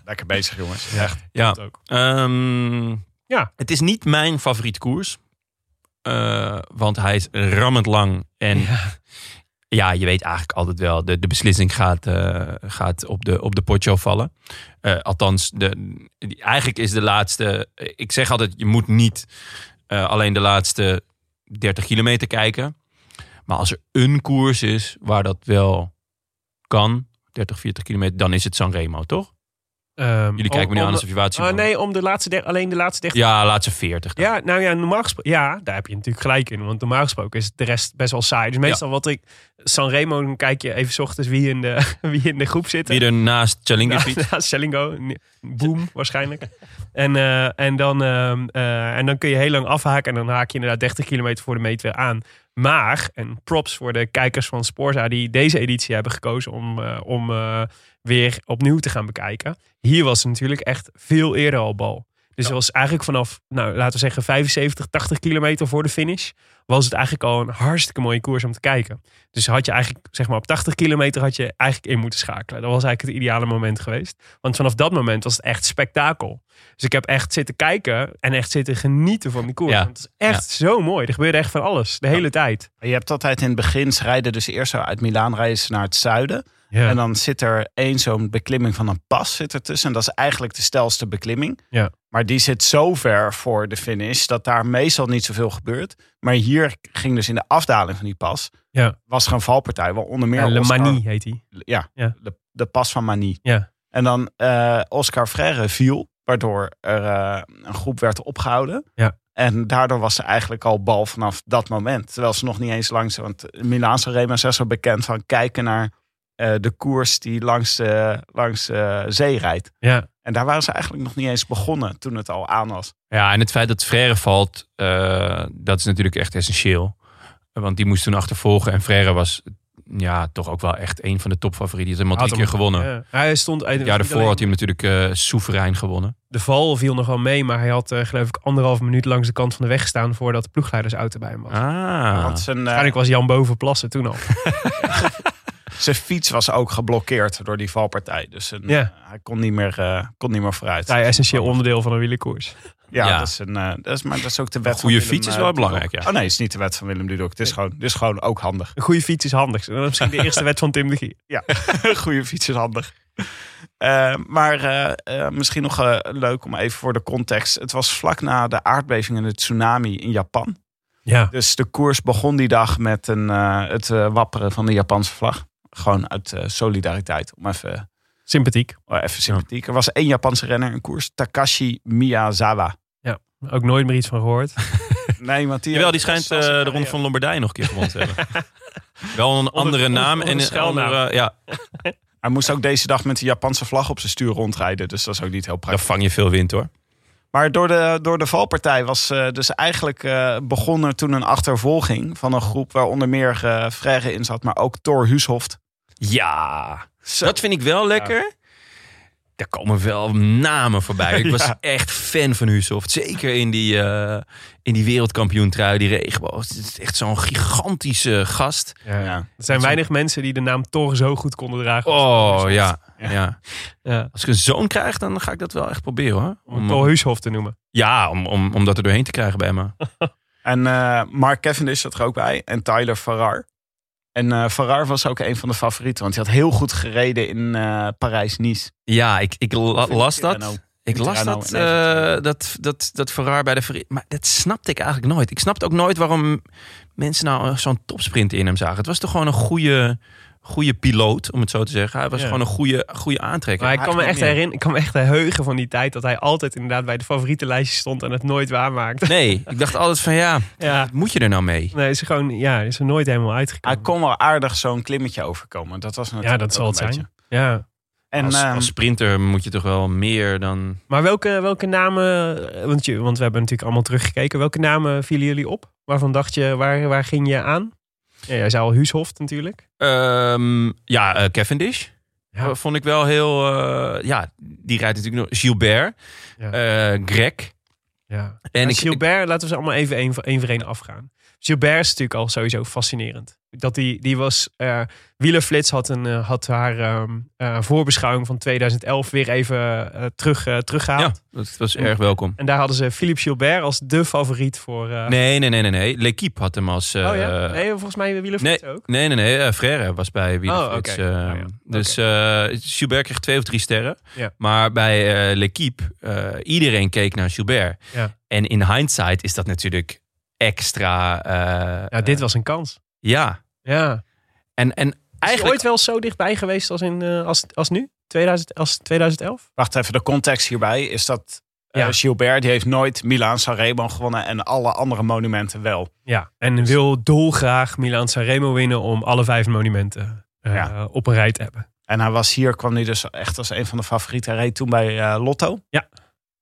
lekker bezig, jongens. Echt. Ja. Ook. Ehm, Ja. Het is niet mijn favoriet koers. Eh, want hij is rammend lang. En ja, je weet eigenlijk altijd wel, de, de beslissing gaat, eh, gaat op, de, op de Poggio vallen. Eh, althans, de, die- eigenlijk is de laatste... Ik zeg altijd, je moet niet eh, alleen de laatste 30 kilometer kijken. Maar als er een koers is waar dat wel kan, 30, 40 kilometer, dan is het Sanremo, toch? Ehm, Jullie kijken me nu aan alsof je water Ah, nee, om de laatste der- alleen de laatste 30 Ja, laatste 40. dan. Ja, nou ja, normaal gesproken. Ja, daar heb je natuurlijk gelijk in. Want normaal gesproken is de rest best wel saai. Dus meestal wat ik. Sanremo, dan kijk je even 's ochtends wie in de, wie in de groep zit. Wie er naast Ja, fietst. ja, Sellingo. Boom, waarschijnlijk. En, eh, en, dan, ehm, eh, en dan kun je heel lang afhaken. En dan haak je inderdaad 30 kilometer voor de meet weer aan. Maar, en props voor de kijkers van Sporza... die deze editie hebben gekozen om, eh, om weer opnieuw te gaan bekijken. Hier was het natuurlijk echt veel eerder al bal. Dus het was eigenlijk vanaf, nou, laten we zeggen, 75, 80 kilometer voor de finish. Was het eigenlijk al een hartstikke mooie koers om te kijken. Dus had je eigenlijk, zeg maar, op 80 kilometer had je eigenlijk in moeten schakelen. Dat was eigenlijk het ideale moment geweest. Want vanaf dat moment was het echt spektakel. Dus ik heb echt zitten kijken en echt zitten genieten van die koers. Ja. Want het is echt zo mooi. Er gebeurde echt van alles, de hele tijd. Je hebt altijd in het begin, ze rijden dus eerst zo uit Milaan rijden ze naar het zuiden. Ja. En dan zit er één zo'n beklimming van een pas zit ertussen. En dat is eigenlijk de stelste beklimming. Ja. Maar die zit zo ver voor de finish dat daar meestal niet zoveel gebeurt. Maar hier ging dus in de afdaling van die pas, Ja. was er een valpartij. Wel onder meer Ja, Le Oscar- Manie heet hij. Ja, Ja. De, de pas van Manie. Ja. En dan eh, Oscar Freire viel, waardoor er eh, een groep werd opgehouden. Ja. En daardoor was ze eigenlijk al bal vanaf dat moment. Terwijl ze nog niet eens langs... Want Milaanse Rema is zo bekend van kijken naar eh, de koers die langs de, langs de zee rijdt. Ja. En daar waren ze eigenlijk nog niet eens begonnen toen het al aan was. Ja, en het feit dat Frère valt, eh, dat is natuurlijk echt essentieel. Want die moest toen achtervolgen. En Frère was ja, toch ook wel echt een van de topfavorieten. Die had hem al drie Had keer hem- gewonnen. Ja. Hij stond, Het jaar daarvoor had hij hem natuurlijk eh soeverein gewonnen. De val viel nog wel mee, maar hij had eh, geloof ik anderhalf minuut langs de kant van de weg gestaan voordat de ploegleidersauto bij hem was. Ah. Want zijn, eh, Waarschijnlijk was Jan Boven plassen toen al. zijn fiets was ook geblokkeerd door die valpartij. Dus Ja. eh, hij kon niet, meer, eh, kon niet meer vooruit. Vrij essentieel onderdeel van een wielerkoers. Ja, Ja. Dat, is een, eh, dat, is, maar dat is ook de wet Een goede van Willem, fiets is wel belangrijk, ja. Oh nee, het is niet de wet van Willem Dudok. Het is gewoon, het is gewoon ook handig. Een goede fiets is handig. Dat is misschien de eerste wet van Tim de Gier. Ja, een goede fiets is handig. Eh, maar eh, eh, misschien nog leuk om even voor de context. Het was vlak na de aardbeving en de tsunami in Japan. Ja. Dus de koers begon die dag met een, eh, het wapperen van de Japanse vlag. Gewoon uit eh, solidariteit. Om even, Sympathiek. oh, even sympathiek. Er was één Japanse renner in koers. Takashi Miyazawa. Ook nooit meer iets van gehoord. Nee, want die, Jawel, die schijnt eh, de Ronde van Lombardije nog een keer gewonnen te hebben. Wel een andere onder- naam onder en een een schuilnaam. andere... Ja, Hij moest ook deze dag met de Japanse vlag op zijn stuur rondrijden. Dus dat is ook niet heel dan praktisch. vang je veel wind hoor. Maar door de, door de valpartij was eh, dus eigenlijk eh, begon er toen een achtervolging van een groep waar onder meer Frère in zat, maar ook Thor Huushoft. Ja, dat vind ik wel lekker. Daar komen wel namen voorbij. Ik was echt fan van Husoft. Zeker in die, eh, in die wereldkampioentrui, die regenboog. Het is echt zo'n gigantische gast. Ja. Er zijn weinig mensen die de naam Thor zo goed konden dragen. Oh ja, Ja. ja. Als ik een zoon krijg, dan ga ik dat wel echt proberen hoor. Om Thor Huushoff te noemen. ja, om, om, om dat er doorheen te krijgen bij me. En eh, Mark Cavendish zat er ook bij en Tyler Farrar. En eh Farrar was ook een van de favorieten, want hij had heel goed gereden in eh, Parijs-Nice. Ja, ik, ik la- las dat. Ik las dat, eh, dat, dat, dat Ferrari bij de. Maar dat snapte ik eigenlijk nooit. Ik snapte ook nooit waarom mensen nou zo'n topsprint in hem zagen. Het was toch gewoon een goede, goede piloot, om het zo te zeggen. Hij was Ja. gewoon een goede, goede aantrekker. Maar ik kan, me echt herinneren, ik kan me echt heugen van die tijd dat hij altijd inderdaad bij de favorietenlijstje stond en het nooit waarmaakte. Nee, ik dacht altijd van ja, moet je er nou mee? Nee, is er gewoon, ja, is er nooit helemaal Hij uitgekomen. kon wel aardig zo'n klimmetje overkomen. Dat was natuurlijk ja, dat zal het een zijn. beetje. Ja. En als, ehm, als sprinter moet je toch wel meer dan... Maar welke, welke namen, eh, want, je, want we hebben natuurlijk allemaal teruggekeken. Welke namen vielen jullie op? Waarvan dacht je, waar, waar ging je aan? Ja, jij zei al Huushoft natuurlijk. Ehm, ja, eh, Cavendish. Ja. Eh, Vond ik wel heel... eh, ja, die rijdt natuurlijk nog... Gilbert. Greg. Ja. En En ik- Gilbert, laten we ze allemaal even één, voor één afgaan. Gilbert is natuurlijk al sowieso fascinerend. Dat die, die was, eh Wielerflits had, een, eh, had haar ehm, eh, voorbeschouwing van 2011 weer even terug, eh, teruggehaald. Ja, dat was erg welkom. En daar hadden ze Philippe Gilbert als de favoriet voor... Nee, nee, nee, nee. nee. L'Equipe had hem als... oh ja? Nee, volgens mij Wielerflits ook. Nee, nee, nee. Frère was bij Wielerflits. Oh, oké. eh, Nou ja, Dus Gilbert kreeg twee of drie sterren. Ja. Maar bij L'Equipe, iedereen keek naar Gilbert. Ja. En in hindsight is dat natuurlijk extra... eh, Ja, dit was een kans. Ja. Ja. En, en Is eigenlijk... ooit wel zo dichtbij geweest als, in, eh, als, als nu? 2000, als 2011? Wacht even, de context hierbij is dat eh, Ja. Gilbert die heeft nooit Milaan Sanremo gewonnen en alle andere monumenten wel. Ja. En wil dolgraag Milan Sanremo winnen om alle vijf monumenten eh, Ja. op een rij te hebben. En hij was hier, kwam hij dus echt als een van de favorieten. Hij reed toen bij eh, Lotto. Ja.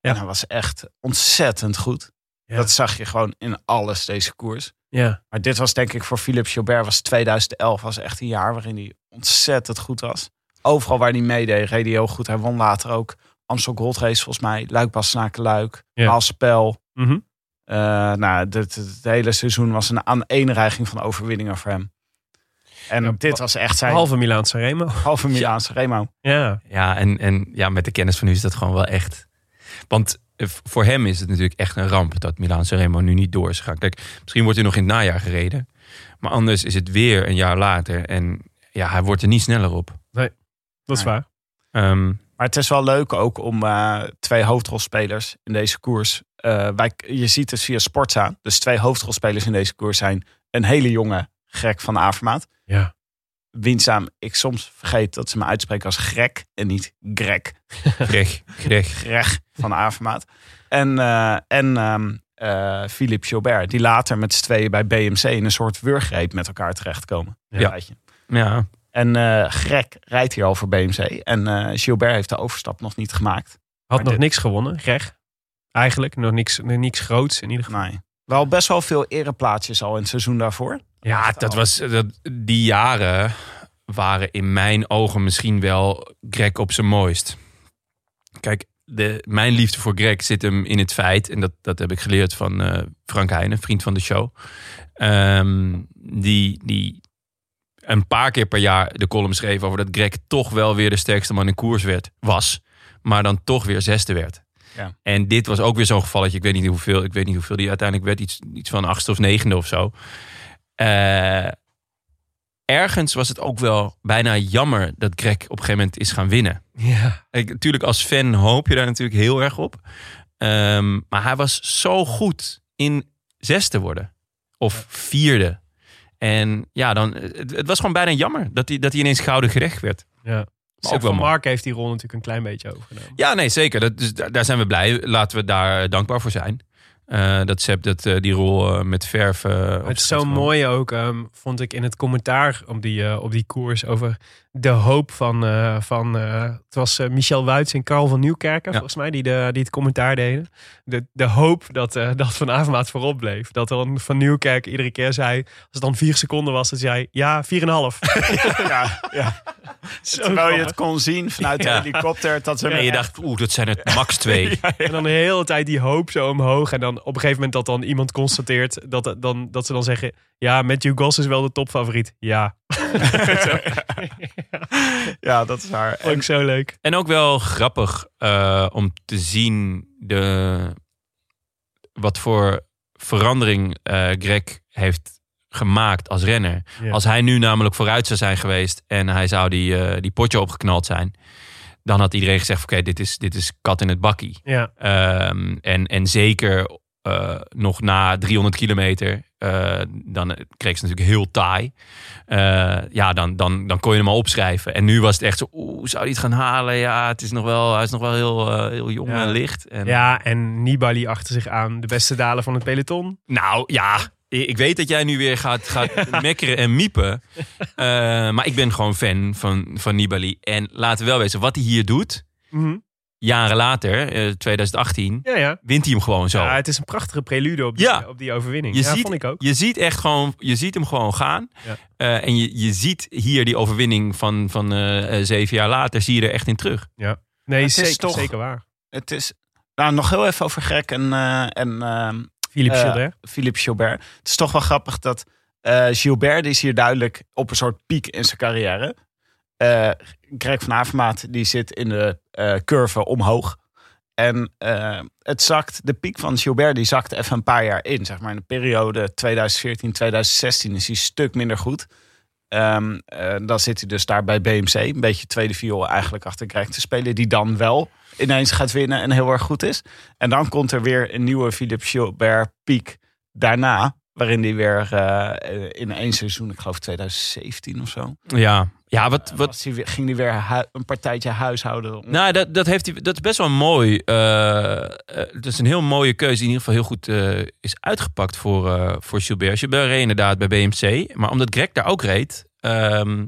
Ja. En hij was echt ontzettend goed. Ja. Dat zag je gewoon in alles, deze koers. Ja. Maar dit was denk ik voor Philippe Gilbert, was 2011, was echt een jaar waarin hij ontzettend goed was. Overal waar hij meedeed, reed hij heel goed. Hij won later ook Amstel Gold Race volgens mij. Luik Bastenaken Luik. Ja. Mhm. Eh, nou, het, hele seizoen was een aaneenreiging van overwinningen voor hem. En Ja, dit was echt zijn Halve Milaanse Remo. halve Milaanse Remo. Ja. Ja, en, en ja, met de kennis van nu is dat gewoon wel echt. Want voor hem is het natuurlijk echt een ramp dat Milaan Remo nu niet door is gegaan. Kijk, misschien wordt hij nog in het najaar gereden. Maar anders is het weer een jaar later. En ja, hij wordt er niet sneller op. Dat is Nee. waar. Ehm, Maar het is wel leuk ook om eh, twee hoofdrolspelers in deze koers. eh, wij, je ziet het via Sportza. Dus twee hoofdrolspelers in deze koers zijn een hele jonge Greg van Avermaat. Ja. Wienzaam, ik soms vergeet dat ze me uitspreken als Greg en niet Greg. Greg, Greg. Greg van Avermaat. En, eh, en eh, Philippe Gilbert, die later met z'n tweeën bij BMC in een soort wurggreep met elkaar terechtkomen. Ja. Ja. En eh Greg rijdt hier al voor BMC. En Gilbert heeft de overstap nog niet gemaakt. Had Maar nog dit- niks gewonnen, Greg. Eigenlijk nog niks, niks groots in ieder geval. Nee. Wel best wel veel ereplaatsjes al in het seizoen daarvoor. Ja dat was, dat, die jaren waren in mijn ogen misschien wel Greg op zijn mooist. Kijk, de, mijn liefde voor Greg zit hem in het feit, en dat, dat heb ik geleerd van eh, Frank Heijnen, vriend van de show. Ehm, die, die een paar keer per jaar de column schreef over dat Greg toch wel weer de sterkste man in koers werd, was. Maar dan toch weer zesde werd. Ja. En dit was ook weer zo'n gevalletje. Ik weet niet hoeveel, ik weet niet hoeveel die uiteindelijk werd. Iets, iets van achtste of negende of zo. Eh, ergens was het ook wel bijna jammer dat Greg op een gegeven moment is gaan winnen. Ja. Kijk, natuurlijk als fan hoop je daar natuurlijk heel erg op. Ehm, maar hij was zo goed in zesde worden. Of vierde. En ja, dan, het, het was gewoon bijna jammer dat hij, dat hij ineens gouden gerecht werd. ja. Maar ook wel. Mark heeft die rol natuurlijk een klein beetje overgenomen. Ja, nee, zeker. Dat, dus daar zijn we blij. Laten we daar dankbaar voor zijn. Eh, dat Sepp dat, eh, die rol eh, met verf... eh, Het is zo mooi ook, ehm, vond ik in het commentaar op die, op die koers over de hoop van, eh, van eh, het was eh, Michel Wuits en Carl van Nieuwkerken, Ja. volgens mij, die, de, die het commentaar deden. De, de hoop dat, eh, dat Van Avermaat voorop bleef. Dat dan Van Nieuwkerken iedere keer zei, als het dan vier seconden was, dat zei ja, vier en een half. Ja, ja. Zo Terwijl je het kon zien vanuit de Ja. helikopter. Dat ze En je dacht, oeh, dat zijn het max twee. En dan de hele tijd die hoop zo omhoog. En dan op een gegeven moment dat dan iemand constateert dat, dan, dat ze dan zeggen: Ja, Matthew Goss is wel de topfavoriet. Ja, Ja, dat is waar. ook zo leuk. En ook wel grappig eh, om te zien de, wat voor verandering eh, Greg heeft gemaakt als renner. Als hij nu namelijk vooruit zou zijn geweest en hij zou die, eh, die potje opgeknald zijn, dan had iedereen gezegd: oké, dit, is, dit is kat in het bakkie. Ja, Ehm, en, en zeker eh, nog na 300 kilometer, eh, dan kreeg ze natuurlijk heel taai. Eh, ja, dan, dan, dan kon je hem al opschrijven. En nu was het echt zo, oeh, zou hij het gaan halen? Ja, het is nog wel, hij is nog wel heel, heel jong Ja. en licht. En, ja en Nibali achter zich aan. De beste dalen van het peloton. Nou ja, ik weet dat jij nu weer gaat, gaat mekkeren en miepen. Maar ik ben gewoon fan van, van Nibali. En laten we wel wezen, wat hij hier doet, Mhm. Jaren later, eh, 2018, Ja, ja. wint hij hem gewoon zo. ja, het is een prachtige prelude op die, Ja. op die overwinning. Je ja, ziet- vond ik ook. Je ziet echt gewoon, je ziet hem gewoon gaan. Ja. Eh, en je, je ziet hier die overwinning van, van eh, eh, zeven jaar later, zie je er echt in terug. Nee, het is zeker, toch- zeker waar. Het is... Nou, nog heel even over Greg en, eh, en ehm, Philippe eh, Gilbert. Philippe Gilbert. Het is toch wel grappig dat eh, Gilbert is hier duidelijk op een soort piek in zijn carrière. Greg van Avermaat die zit in de eh, curve omhoog. En eh, het zakt, de piek van Gilbert die zakt even een paar jaar in. Zeg maar in de periode 2014, 2016 is hij stuk minder goed. Ehm, eh, dan zit hij dus daar bij BMC. Een beetje tweede viool eigenlijk achter Greg te spelen. Die dan wel ineens gaat winnen en heel erg goed is. En dan komt er weer een nieuwe Philippe Gilbert piek daarna. Waarin hij weer eh, in één seizoen, ik geloof 2017 of zo. Ja, ja wat, wat, hij weer, ging hij weer een partijtje huishouden. nou, dat, dat, heeft hij, dat is best wel mooi. eh eh, dat is een heel mooie keuze die in ieder geval heel goed eh, is uitgepakt voor, eh, voor Gilbert. Gilbert reed inderdaad bij BMC. Maar omdat Greg daar ook reed, ehm,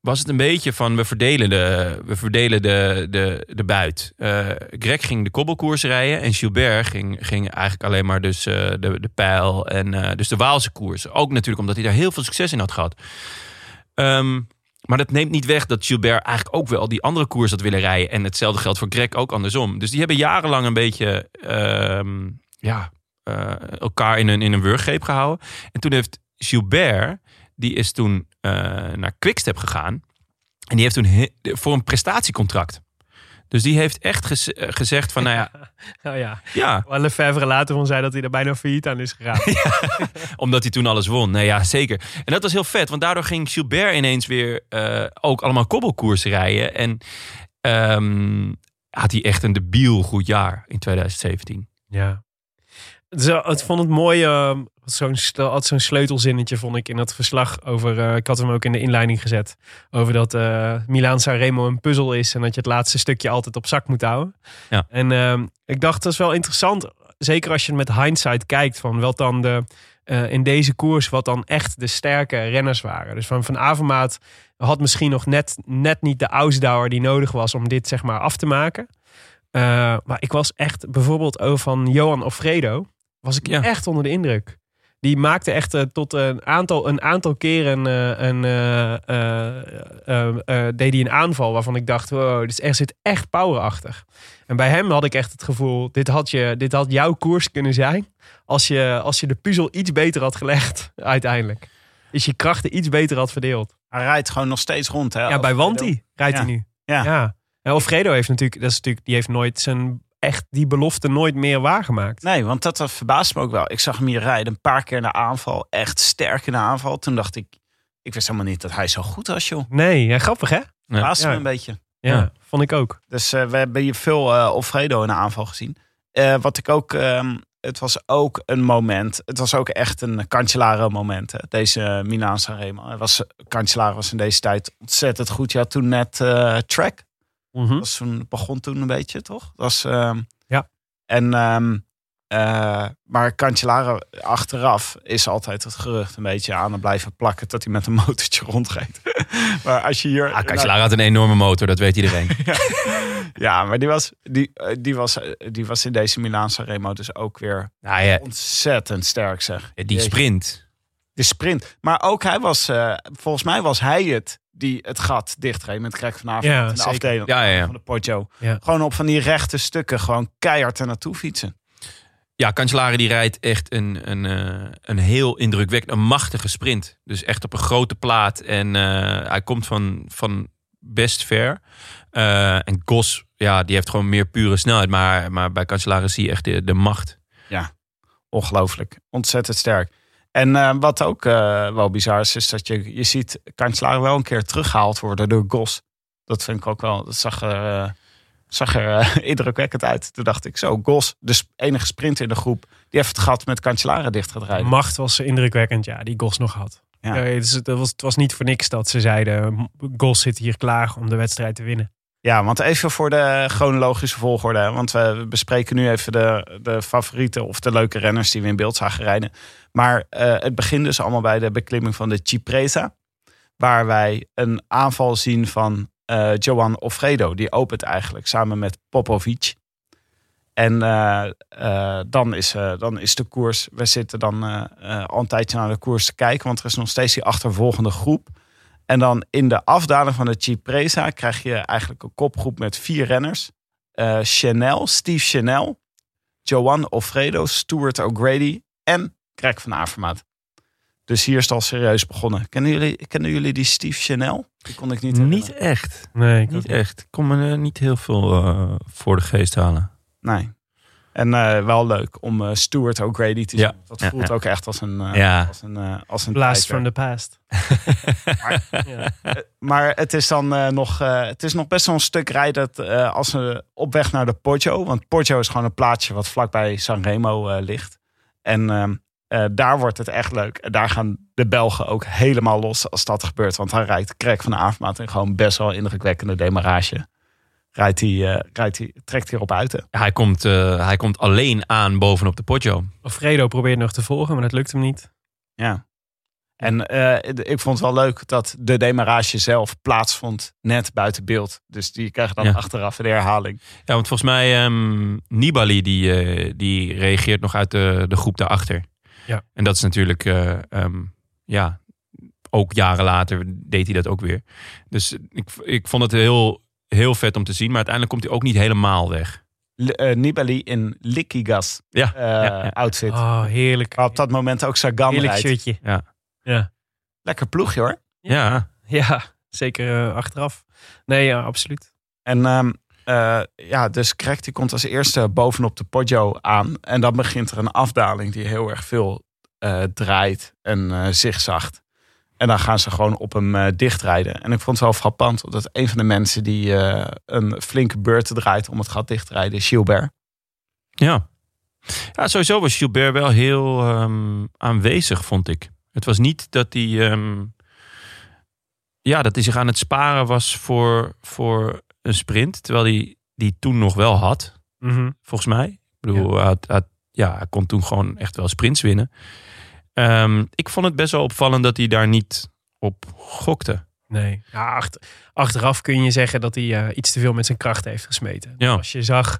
was het een beetje van we verdelen de, we verdelen de, de, de buit. Eh, Greg ging de kobbelkoers rijden en Gilbert ging, ging eigenlijk alleen maar dus, eh, de, de pijl en eh, dus de Waalse koers. Ook natuurlijk omdat hij daar heel veel succes in had gehad. Ehm, maar dat neemt niet weg dat Gilbert eigenlijk ook wel die andere koers had willen rijden. En hetzelfde geldt voor Greg ook andersom. Dus die hebben jarenlang een beetje ehm, ja, elkaar in een, in een wurggreep gehouden. En toen heeft Gilbert, die is toen eh, naar Quickstep gegaan. En die heeft toen voor een prestatiecontract. Dus die heeft echt gez- eh, gezegd van, nou ja, Oh ja. ja, Lefebvre later van zei dat hij er bijna failliet aan is gegaan. Omdat hij toen alles won. Nee, ja, zeker. En dat was heel vet, want daardoor ging Gilbert ineens weer eh, ook allemaal kobbelkoersen rijden. En ehm, had hij echt een debiel goed jaar in 2017. Ja. Het vond het mooi. Zo'n altijd zo'n sleutelzinnetje vond ik in dat verslag over. eh, ik had hem ook in de inleiding gezet. Over dat eh Milaan Sanremo een puzzel is. En dat je het laatste stukje altijd op zak moet houden. Ja. En ehm, ik dacht dat is wel interessant. Zeker als je met hindsight kijkt. Van wat dan de. eh, in deze koers wat dan echt de sterke renners waren. Dus van Van Avermaat had misschien nog net, net niet de ausdauer die nodig was om dit zeg maar af te maken. Maar ik was echt bijvoorbeeld over van Johan Ofredo. Was ik Ja. echt onder de indruk. Die maakte echt eh, tot een aantal, een aantal keren eh, een, eh, deed hij een aanval waarvan ik dacht, wow, dit is, er zit echt power achter. En bij hem had ik echt het gevoel, dit had, je, dit had jouw koers kunnen zijn als je, als je de puzzel iets beter had gelegd uiteindelijk. Dus je krachten iets beter had verdeeld. Hij rijdt gewoon nog steeds rond. Hè, Ja, bij. Wanti rijdt Ja. hij nu. Ja. ja. En Alfredo heeft natuurlijk, dat is natuurlijk, die heeft nooit zijn echt die belofte nooit meer waargemaakt. Nee, want dat, dat verbaast me ook wel. Ik zag hem hier rijden een paar keer in de aanval. Echt sterk in de aanval. Toen dacht ik, ik wist helemaal niet dat hij zo goed was, joh. Nee, ja, grappig hè? Verbaasde Ja. me een beetje. Ja, Ja. vond ik ook. Dus eh, we hebben hier veel eh Alfredo in de aanval gezien. Eh, wat ik ook, ehm, het was ook een moment. Het was ook echt een Cancellara moment. Hè, deze Milaan Sanremo. Hij was, Cancellara was in deze tijd ontzettend goed. Je had toen net eh, track. Mhm. was toen, begon toen een beetje, toch? Dat was, ehm, Ja. En, ehm, eh, maar Cancellara achteraf is altijd het gerucht een beetje aan het blijven plakken dat hij met een motortje rondreed. maar als je hier... Ah, Cancellara had een enorme motor, dat weet iedereen. Ja, maar die was, die, eh, die, was, eh, die was in deze Milaanse Remo dus ook weer nou ja, ontzettend sterk, zeg. die Jeetje. sprint. De sprint. Maar ook hij was, eh, volgens mij was hij het die het gat dichtreed met Greg van Avermaet Ja, zeker. afdeling Ja, ja, ja. van de Poggio. Ja. Gewoon op van die rechte stukken, gewoon keihard er naartoe fietsen. Ja, Cancellara die rijdt echt een, een, eh, een heel indrukwekkend, een machtige sprint. Dus echt op een grote plaat. En eh, hij komt van, van best ver. Eh, en Gos, ja, die heeft gewoon meer pure snelheid. Maar, maar bij Cancellara zie je echt de, de macht. Ongelooflijk. Ontzettend sterk. En eh, wat ook eh, wel bizar is, is dat je, je ziet Cancellara wel een keer teruggehaald worden door Gos. Dat vind ik ook wel, dat zag er, eh, zag er indrukwekkend uit. Toen dacht ik zo, Gos, de enige sprinter in de groep, die heeft het gat met Cancellara dicht gaat rijden. Macht was indrukwekkend, ja, die Gos nog had. Ja. Is- het was, het was niet voor niks dat ze zeiden, Gos zit hier klaar om de wedstrijd te winnen. Ja, want even voor de chronologische volgorde. Want we bespreken nu even de, de favorieten of de leuke renners die we in beeld zagen rijden. Maar eh, het begint dus allemaal bij de beklimming van de Cipresa. Waar wij een aanval zien van eh Johan Ofredo. Die opent eigenlijk samen met Popovic. En eh, dan, is, dan is de koers. We zitten dan al een tijdje naar de koers te kijken. Want er is nog steeds die achtervolgende groep. En dan in de afdaling van de Cipresa krijg je eigenlijk een kopgroep met vier renners. Eh, Chanel, Steve Chanel, Johan Alfredo, Stuart O'Grady en Greg van Avermaat. Dus hier is het al serieus begonnen. Kennen jullie, kennen jullie die Steve Chanel? Die kon ik niet Niet herinneren. echt. Nee, ik Niet echt. Ik kon me niet heel veel eh, voor de geest halen. Nee. En eh, wel leuk om eh, Stuart O'Grady te zien. Ja. Dat voelt ja. ook echt als een, eh, Ja. als een, eh, als een Blast from the past. ja. Maar het is dan eh, nog, eh, het is nog best wel een stuk rijden dat, eh, als we op weg naar de Poggio. Want Poggio is gewoon een plaatsje wat vlakbij Sanremo eh ligt. En ehm, eh, daar wordt het echt leuk. En daar gaan de Belgen ook helemaal los als dat gebeurt. Want hij rijdt Krek van de Avermaat in gewoon best wel indrukwekkende demarage. Rijdt hij, eh, rijdt hij, trekt hij op uit. Hij komt, eh, hij komt alleen aan bovenop de Poggio. Alfredo probeert nog te volgen, maar dat lukt hem niet. Ja. En eh, ik vond het wel leuk dat de demarage zelf plaatsvond net buiten beeld. Dus die krijgen dan Ja. achteraf de herhaling. Ja, want volgens mij ehm, Nibali die, eh, die reageert nog uit de, de groep daarachter. Ja. En dat is natuurlijk, eh, ehm, ja, ook jaren later deed hij dat ook weer. Dus ik, ik vond het heel, heel vet om te zien. Maar uiteindelijk komt hij ook niet helemaal weg. L- eh, Nibali in Likigas Ja, eh, ja, ja. outfit. Oh, heerlijk. Op dat moment ook Sagan Heerlijk rijdt. shirtje. Ja. Ja, Lekker ploegje hoor. Ja, ja zeker eh, achteraf. Nee, ja, absoluut. En ehm, eh, ja, dus Craig die komt als eerste bovenop de Poggio aan. En dan begint er een afdaling die heel erg veel eh, draait en eh zigzagt. En dan gaan ze gewoon op hem eh, dichtrijden. En ik vond het wel frappant, omdat een van de mensen die eh, een flinke beurt draait om het gat dicht te rijden is Gilbert. ja. Ja, sowieso was Gilbert wel heel ehm, aanwezig, vond ik. Het was niet dat hij, ehm, ja, dat hij zich aan het sparen was voor, voor een sprint. Terwijl hij die toen nog wel had. Mhm. volgens mij. Ik bedoel, hij, had- ja, hij kon toen gewoon echt wel sprints winnen. Ehm, ik vond het best wel opvallend dat hij daar niet op gokte. Nee. Ja, achter- achteraf kun je zeggen dat hij eh, iets te veel met zijn kracht heeft gesmeten. Ja. Als je zag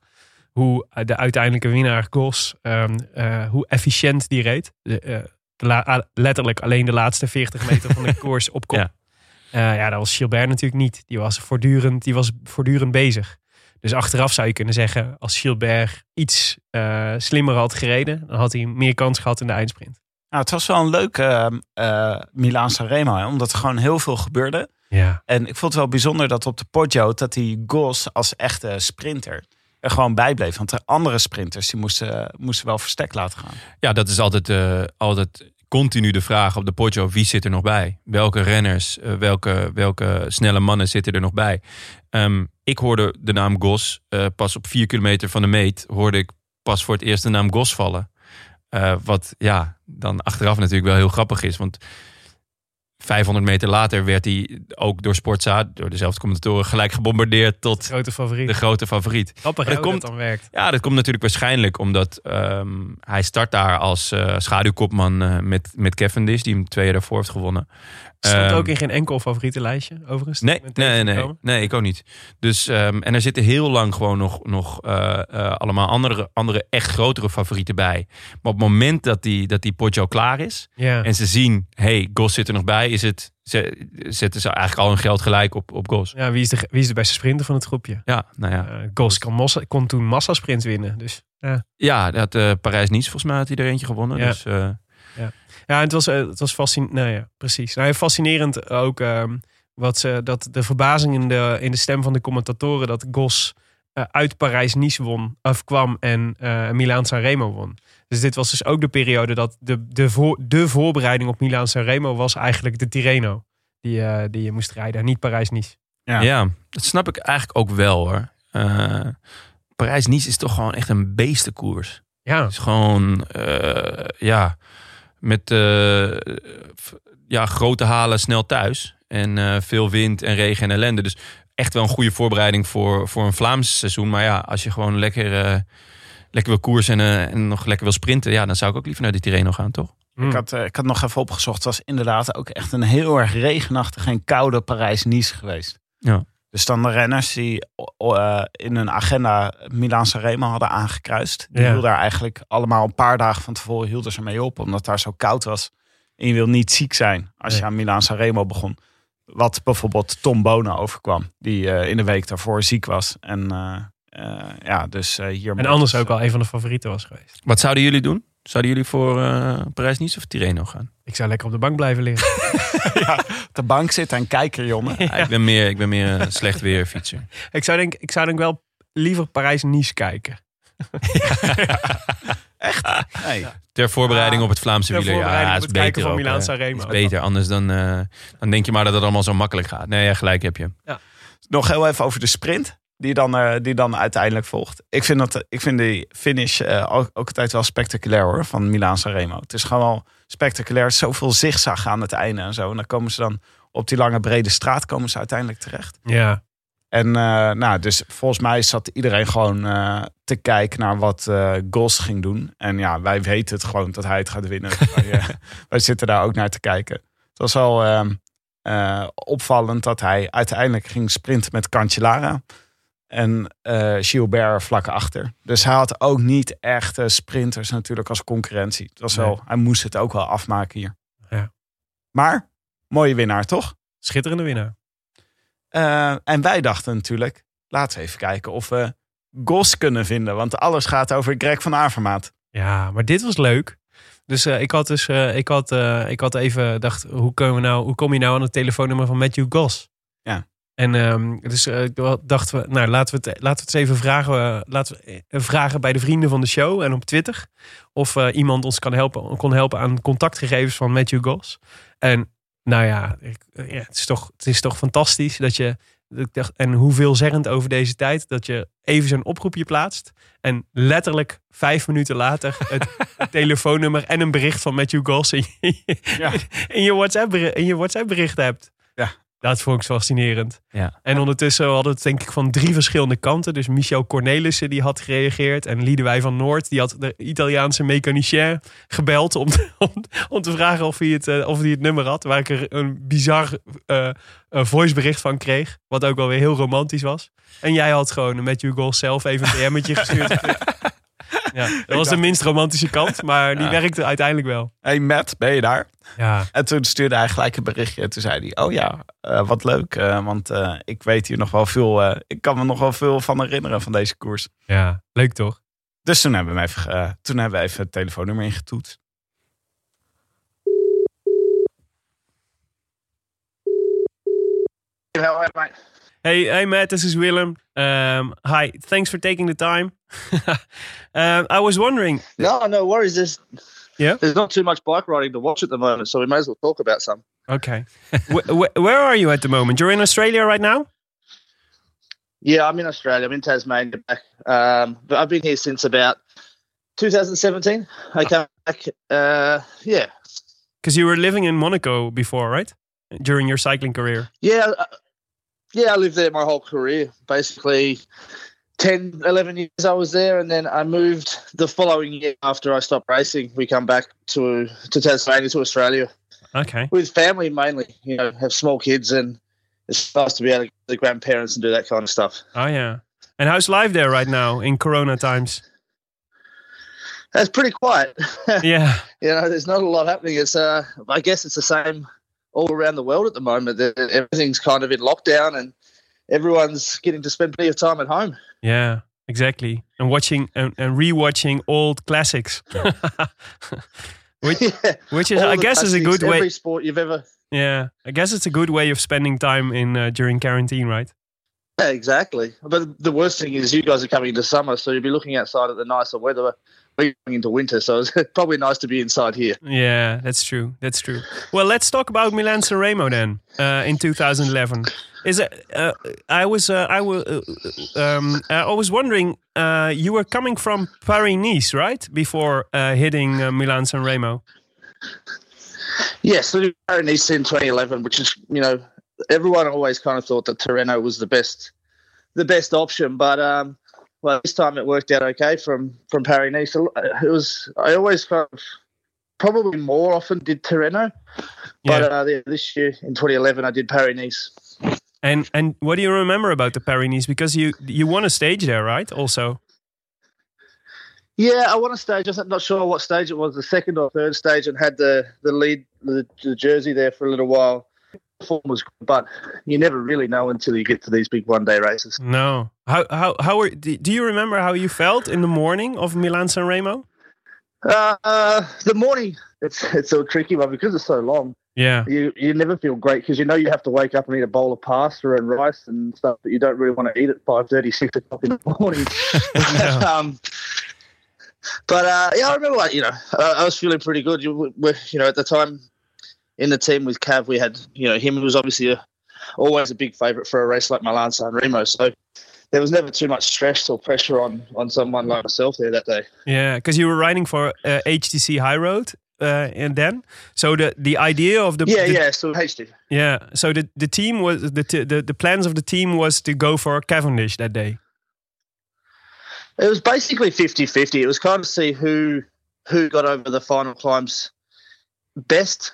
hoe eh, de uiteindelijke winnaar Gos, ehm, eh, hoe efficiënt die reed. De, letterlijk alleen de laatste 40 meter van de koers op. Ja. Ja. dat was Gilbert natuurlijk niet. Die was voortdurend, die was voortdurend bezig. Dus achteraf zou je kunnen zeggen, als Gilbert iets slimmer had gereden, dan had hij meer kans gehad in de eindsprint. Nou, het was wel een leuke ehm, eh Milaan Sanremo, hè, omdat er gewoon heel veel gebeurde. Ja. En ik vond het wel bijzonder dat op de Poggio dat die Gos als echte sprinter er gewoon bij bleef. Want de andere sprinters die moesten, moesten wel verstek laten gaan. Ja, dat is altijd, eh, altijd continu de vraag op de Poggio. Wie zit er nog bij? Welke renners, eh, welke, welke snelle mannen zitten er nog bij? Ehm, ik hoorde de naam Gos eh, pas op vier kilometer van de meet. Hoorde ik pas voor het eerst de naam Gos vallen. Eh, wat ja, dan achteraf natuurlijk wel heel grappig is. Want 500 meter later werd hij ook door Sportza, door dezelfde commentatoren, gelijk gebombardeerd tot Grote favoriet. de grote favoriet. Grappig dat komt- dat dan werkt. Ja, dat komt natuurlijk waarschijnlijk omdat ehm, hij start daar als eh, schaduwkopman eh, met, met Cavendish, die hem twee jaar daarvoor heeft gewonnen. Stond Ehm, ook in geen enkel favorietenlijstje, overigens. Nee, nee, nee, nee, ik ook niet. Dus, ehm, en er zitten heel lang gewoon nog, nog eh, eh, allemaal andere, andere echt grotere favorieten bij. Maar op het moment dat die, dat die Poggio klaar is Ja. en ze zien, hey, Gos zit er nog bij, is het, ze, zetten ze eigenlijk al hun geld gelijk op, op Gos. ja, wie is, de, wie is de beste sprinter van het groepje? Ja, nou ja. Eh Gos kon, massa, kon toen massasprint winnen. Dus, ja. Ja, dat Parijs-Nice volgens mij had hij er eentje gewonnen. Ja. Dus, eh, ja, het was, eh, het was fascinerend. Nou ja, precies. Nou, ja, fascinerend ook ehm, wat ze, dat de verbazing in de, in de stem van de commentatoren dat Gos eh, uit Parijs-Nice won, of kwam en eh Milaan-San Remo won. Dus dit was dus ook de periode dat de, de, voor, de voorbereiding op Milaan-San Remo was eigenlijk de Tirreno. Die, eh, die je moest rijden, en niet Parijs-Nice. Ja. Ja. dat snap ik eigenlijk ook wel hoor. Eh, Parijs-Nice is toch gewoon echt een beestenkoers. Ja, Het is gewoon, eh, ja, met eh, f- ja, grote halen snel thuis. En eh, veel wind en regen en ellende. Dus echt wel een goede voorbereiding voor, voor een Vlaams seizoen. Maar ja, als je gewoon lekker, eh, lekker wil koersen en, en nog lekker wil sprinten. Ja, dan zou ik ook liever naar die Tirreno gaan, toch? Ik, had, eh, ik had nog even opgezocht. Het was inderdaad ook echt een heel erg regenachtig en koude Parijs-Nice geweest. Ja. Dus dan de renners die eh, in hun agenda Milaan Sanremo hadden aangekruist. Die Ja. hielden daar eigenlijk allemaal een paar dagen van tevoren hielden ze mee op. Omdat het daar zo koud was. En je wil niet ziek zijn als je aan Milaan Sanremo begon. Wat bijvoorbeeld Tom Bonen overkwam. Die eh, in de week daarvoor ziek was. En eh, eh, ja, dus eh, hier... En anders ook al een van de favorieten was geweest. Wat zouden jullie doen? Zouden jullie voor eh Parijs-Nice of Tirreno gaan? Ik zou lekker op de bank blijven liggen. op de bank zitten en kijken, jongen. Ja, ik, ben meer, ik ben meer een slecht weerfietser. ik, zou denk, ik zou denk wel liever Parijs-Nice kijken. Nee. Ter voorbereiding op het Vlaamse wielen. voorbereiding Ja, is beter van ook, Milaan. Sanremo. Is beter, anders dan, eh, dan denk je maar dat het allemaal zo makkelijk gaat. Nee, ja, gelijk heb je. Nog heel even over de sprint. Die dan, eh, die dan uiteindelijk volgt. Ik vind, dat, ik vind die finish eh, ook, ook altijd wel spectaculair hoor. Van Milaan Sanremo. Het is gewoon wel spectaculair. Zoveel zigzag aan het einde en zo. En dan komen ze dan op die lange brede straat komen ze uiteindelijk terecht. Ja, En eh, nou, dus volgens mij zat iedereen gewoon te kijken naar wat Gos ging doen. En ja, wij weten het gewoon dat hij het gaat winnen. wij, wij zitten daar ook naar te kijken. Het was wel ehm, eh, opvallend dat hij uiteindelijk ging sprinten met Cancellara. En eh, Gilbert vlak achter. Dus hij had ook niet echt sprinters natuurlijk als concurrentie. Het was wel, hij moest het ook wel afmaken hier. Ja. Maar Mooie winnaar, toch? Schitterende winnaar. Eh, en wij dachten natuurlijk, laten we even kijken of we Gos kunnen vinden. Want alles gaat over Greg van Avermaat. Ja, maar dit was leuk. Dus eh, ik had dus, ik had, ik had even dacht, hoe, komen we nou, hoe kom je nou aan het telefoonnummer van Matthew Goss? Ja. En dus eh, dachten we, nou laten we het, laten we het eens even vragen, eh, laten we eh, vragen bij de vrienden van de show en op Twitter of eh, iemand ons kan helpen, kon helpen aan contactgegevens van Matthew Goss. En nou ja, ik, ja het, is toch, het is toch fantastisch dat je ik dacht, en hoeveelzeggend over deze tijd dat je even zo'n oproepje plaatst en letterlijk vijf minuten later het telefoonnummer en een bericht van Matthew Goss in je, Ja. in je WhatsApp, in je WhatsApp bericht hebt. Ja. Dat vond ik fascinerend. Ja. En ondertussen hadden we het denk ik van drie verschillende kanten. Dus Michel Cornelissen die had gereageerd. En Liedewij van Noord die had de Italiaanse mechanicien gebeld. Om, te- om, om te vragen of hij, het, eh, of hij het nummer had. Waar ik er een bizar eh, voicebericht van kreeg. Wat ook wel weer heel romantisch was. En jij had gewoon met Goss zelf even een DM'tje gestuurd. ja, dat was de minst romantische kant. Maar die werkte uiteindelijk wel. Hey Matt, ben je daar? Ja, En toen stuurde hij gelijk een berichtje. En toen zei hij, oh ja, eh, wat leuk. eh, want eh, ik weet hier nog wel veel, eh, ik kan me nog wel veel van herinneren van deze koers. ja leuk toch? Dus toen hebben we, hem even, toen hebben we even het telefoonnummer ingetoetst. Hey, hey, Matt. This is Willem. Um, hi. Thanks for taking the time. um, I was wondering. No, no worries. There's Yeah? there's not too much bike riding to watch at the moment, so we may as well talk about some. Okay. wh- wh- where are you at the moment? You're in Australia right now. Yeah, I'm in Australia. I'm in Tasmania back. Um, but I've been here since about 2017. I came back. Uh, yeah, Because you were living in Monaco before, right? During your cycling career. yeah, uh, yeah. I lived there my whole career, basically. 10, 11 years I was there, and then I moved the following year after I stopped racing. We come back to to Tasmania to Australia Okay. with family mainly. You know, have small kids, and it's nice to be able to the grandparents and do that kind of stuff. Oh yeah. And how's life there right now in Corona times? That's pretty quiet. Yeah. you know, there's not a lot happening. It's uh, I guess it's the same all around the world at the moment. That Everything's kind of in lockdown, and everyone's getting to spend plenty of time at home. Yeah. Exactly. And watching and, and rewatching old classics. which, Yeah. which is, All I guess, is a good way. Every sport you've ever. Yeah. I guess it's a good way of spending time in uh, during quarantine, right? Yeah, exactly. But the worst thing is, you guys are coming into summer, so you'll be looking outside at the nicer weather. Going into winter, so it's probably nice to be inside here. Yeah, that's true. That's true. Well, let's talk about Milan San Remo then. Uh, in 2011, is it? Uh, I was. Uh, I was. Uh, um, I was wondering. Uh, you were coming from Paris Nice, right? Before uh, hitting uh, Milan San Remo. Yes, so we were in Nice in 2011, which is you know everyone always kind of thought that Torino was the best, the best option, but um, well this time it worked out okay from from Paris Nice. It was I always of probably more often did Torreno, but Yeah. uh, this year in 2011 I did Paris Nice. And and what do you remember about the Paris Nice? Because you you won a stage there, right? Also. Yeah, I won a stage. I'm not sure what stage it was, the second or third stage, and had the the lead the, the jersey there for a little while. Form was, but you never really know until you get to these big one day races. No. How how how were? Do do you remember how you felt in the morning of Milan San Remo? Uh, the morning it's it's a tricky one because it's so long. Yeah. You you never feel great because you know you have to wake up and eat a bowl of pasta and rice and stuff that you don't really want to eat at 5.30, 6 o'clock in the morning. um, but uh, yeah, I remember like you know I, I was feeling pretty good. You you know at the time in the team with Cav we had you know him was obviously a, always a big favourite for a race like Milan San Remo. So there was never too much stress or pressure on on someone like myself there that day. Yeah, because you were riding for uh, HTC High Road, uh, and then so the the idea of the Yeah, the- yeah. So HD. yeah. So the the team was the t- the the plans of the team was to go for Cavendish that day. It was basically 50-50. It was kind of see who who got over the final climbs best,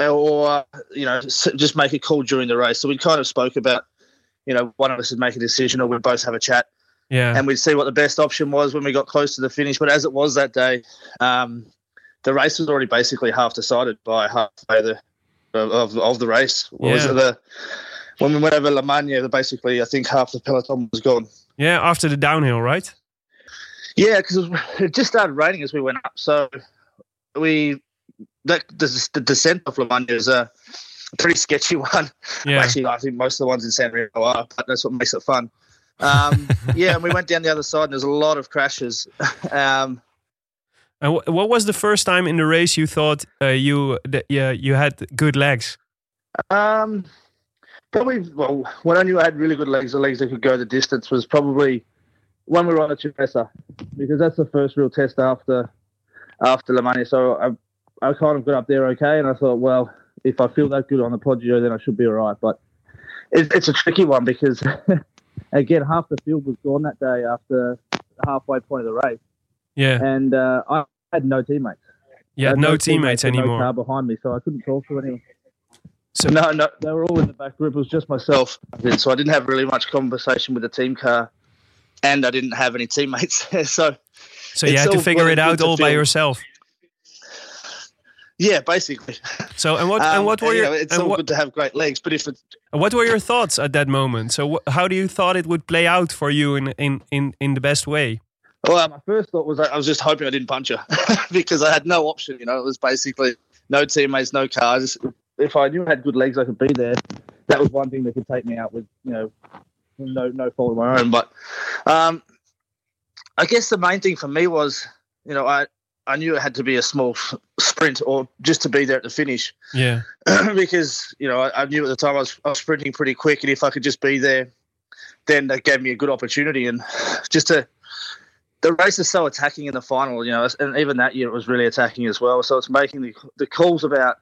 or you know, just make a call during the race. So we kind of spoke about, you know, one of us would make a decision, or we'd both have a chat, Yeah, and we'd see what the best option was when we got close to the finish. But as it was that day, um, the race was already basically half decided by halfway the of, of, the race. What was it the when we went over La Magna? Basically, I think half the peloton was gone. Yeah, after the downhill, right? Yeah, because it just started raining as we went up. So we that the, the descent of Magna is a pretty sketchy one. Yeah. Actually, I think most of the ones in San Remo are, but that's what makes it fun. Um, yeah, and we went down the other side, and there's a lot of crashes. Um, And wh- what was the first time in the race you thought uh, you that yeah you had good legs? Um, probably. Well, when I knew I had really good legs, the legs that could go the distance was probably when we were on the Chimesa, because that's the first real test after after Le Mans. So I, I kind of got up there okay, and I thought, well, if I feel that good on the Poggio, then I should be all right. But it, it's a tricky one because again, half the field was gone that day after the halfway point of the race, Yeah, and uh, I had no teammates. Yeah, had I no teammates anymore. No car behind me, so I couldn't talk to anyone. So- no, no, they were all in the back group. It was just myself, so I didn't have really much conversation with the team car, and I didn't have any teammates. there. so So you had to figure it out all by yourself. Yeah, basically. So and what and Um, what were you your know, it's and all what, good to have great legs, but if it's what were your thoughts at that moment? So wh- how do you thought it would play out for you in in in, in the best way? Well, my first thought was I was just hoping I didn't punch her because I had no option. You know, it was basically no teammates, no cars. If I knew I had good legs, I could be there. That was one thing that could take me out with you know no no fault of my own. But um, I guess the main thing for me was you know I I knew it had to be a small sprint or just to be there at the finish Yeah, because you know I, I knew at the time I was, I was sprinting pretty quick, and if I could just be there, then that gave me a good opportunity. And just to the race is so attacking in the final, you know, and even that year it was really attacking as well. So it's making the the calls about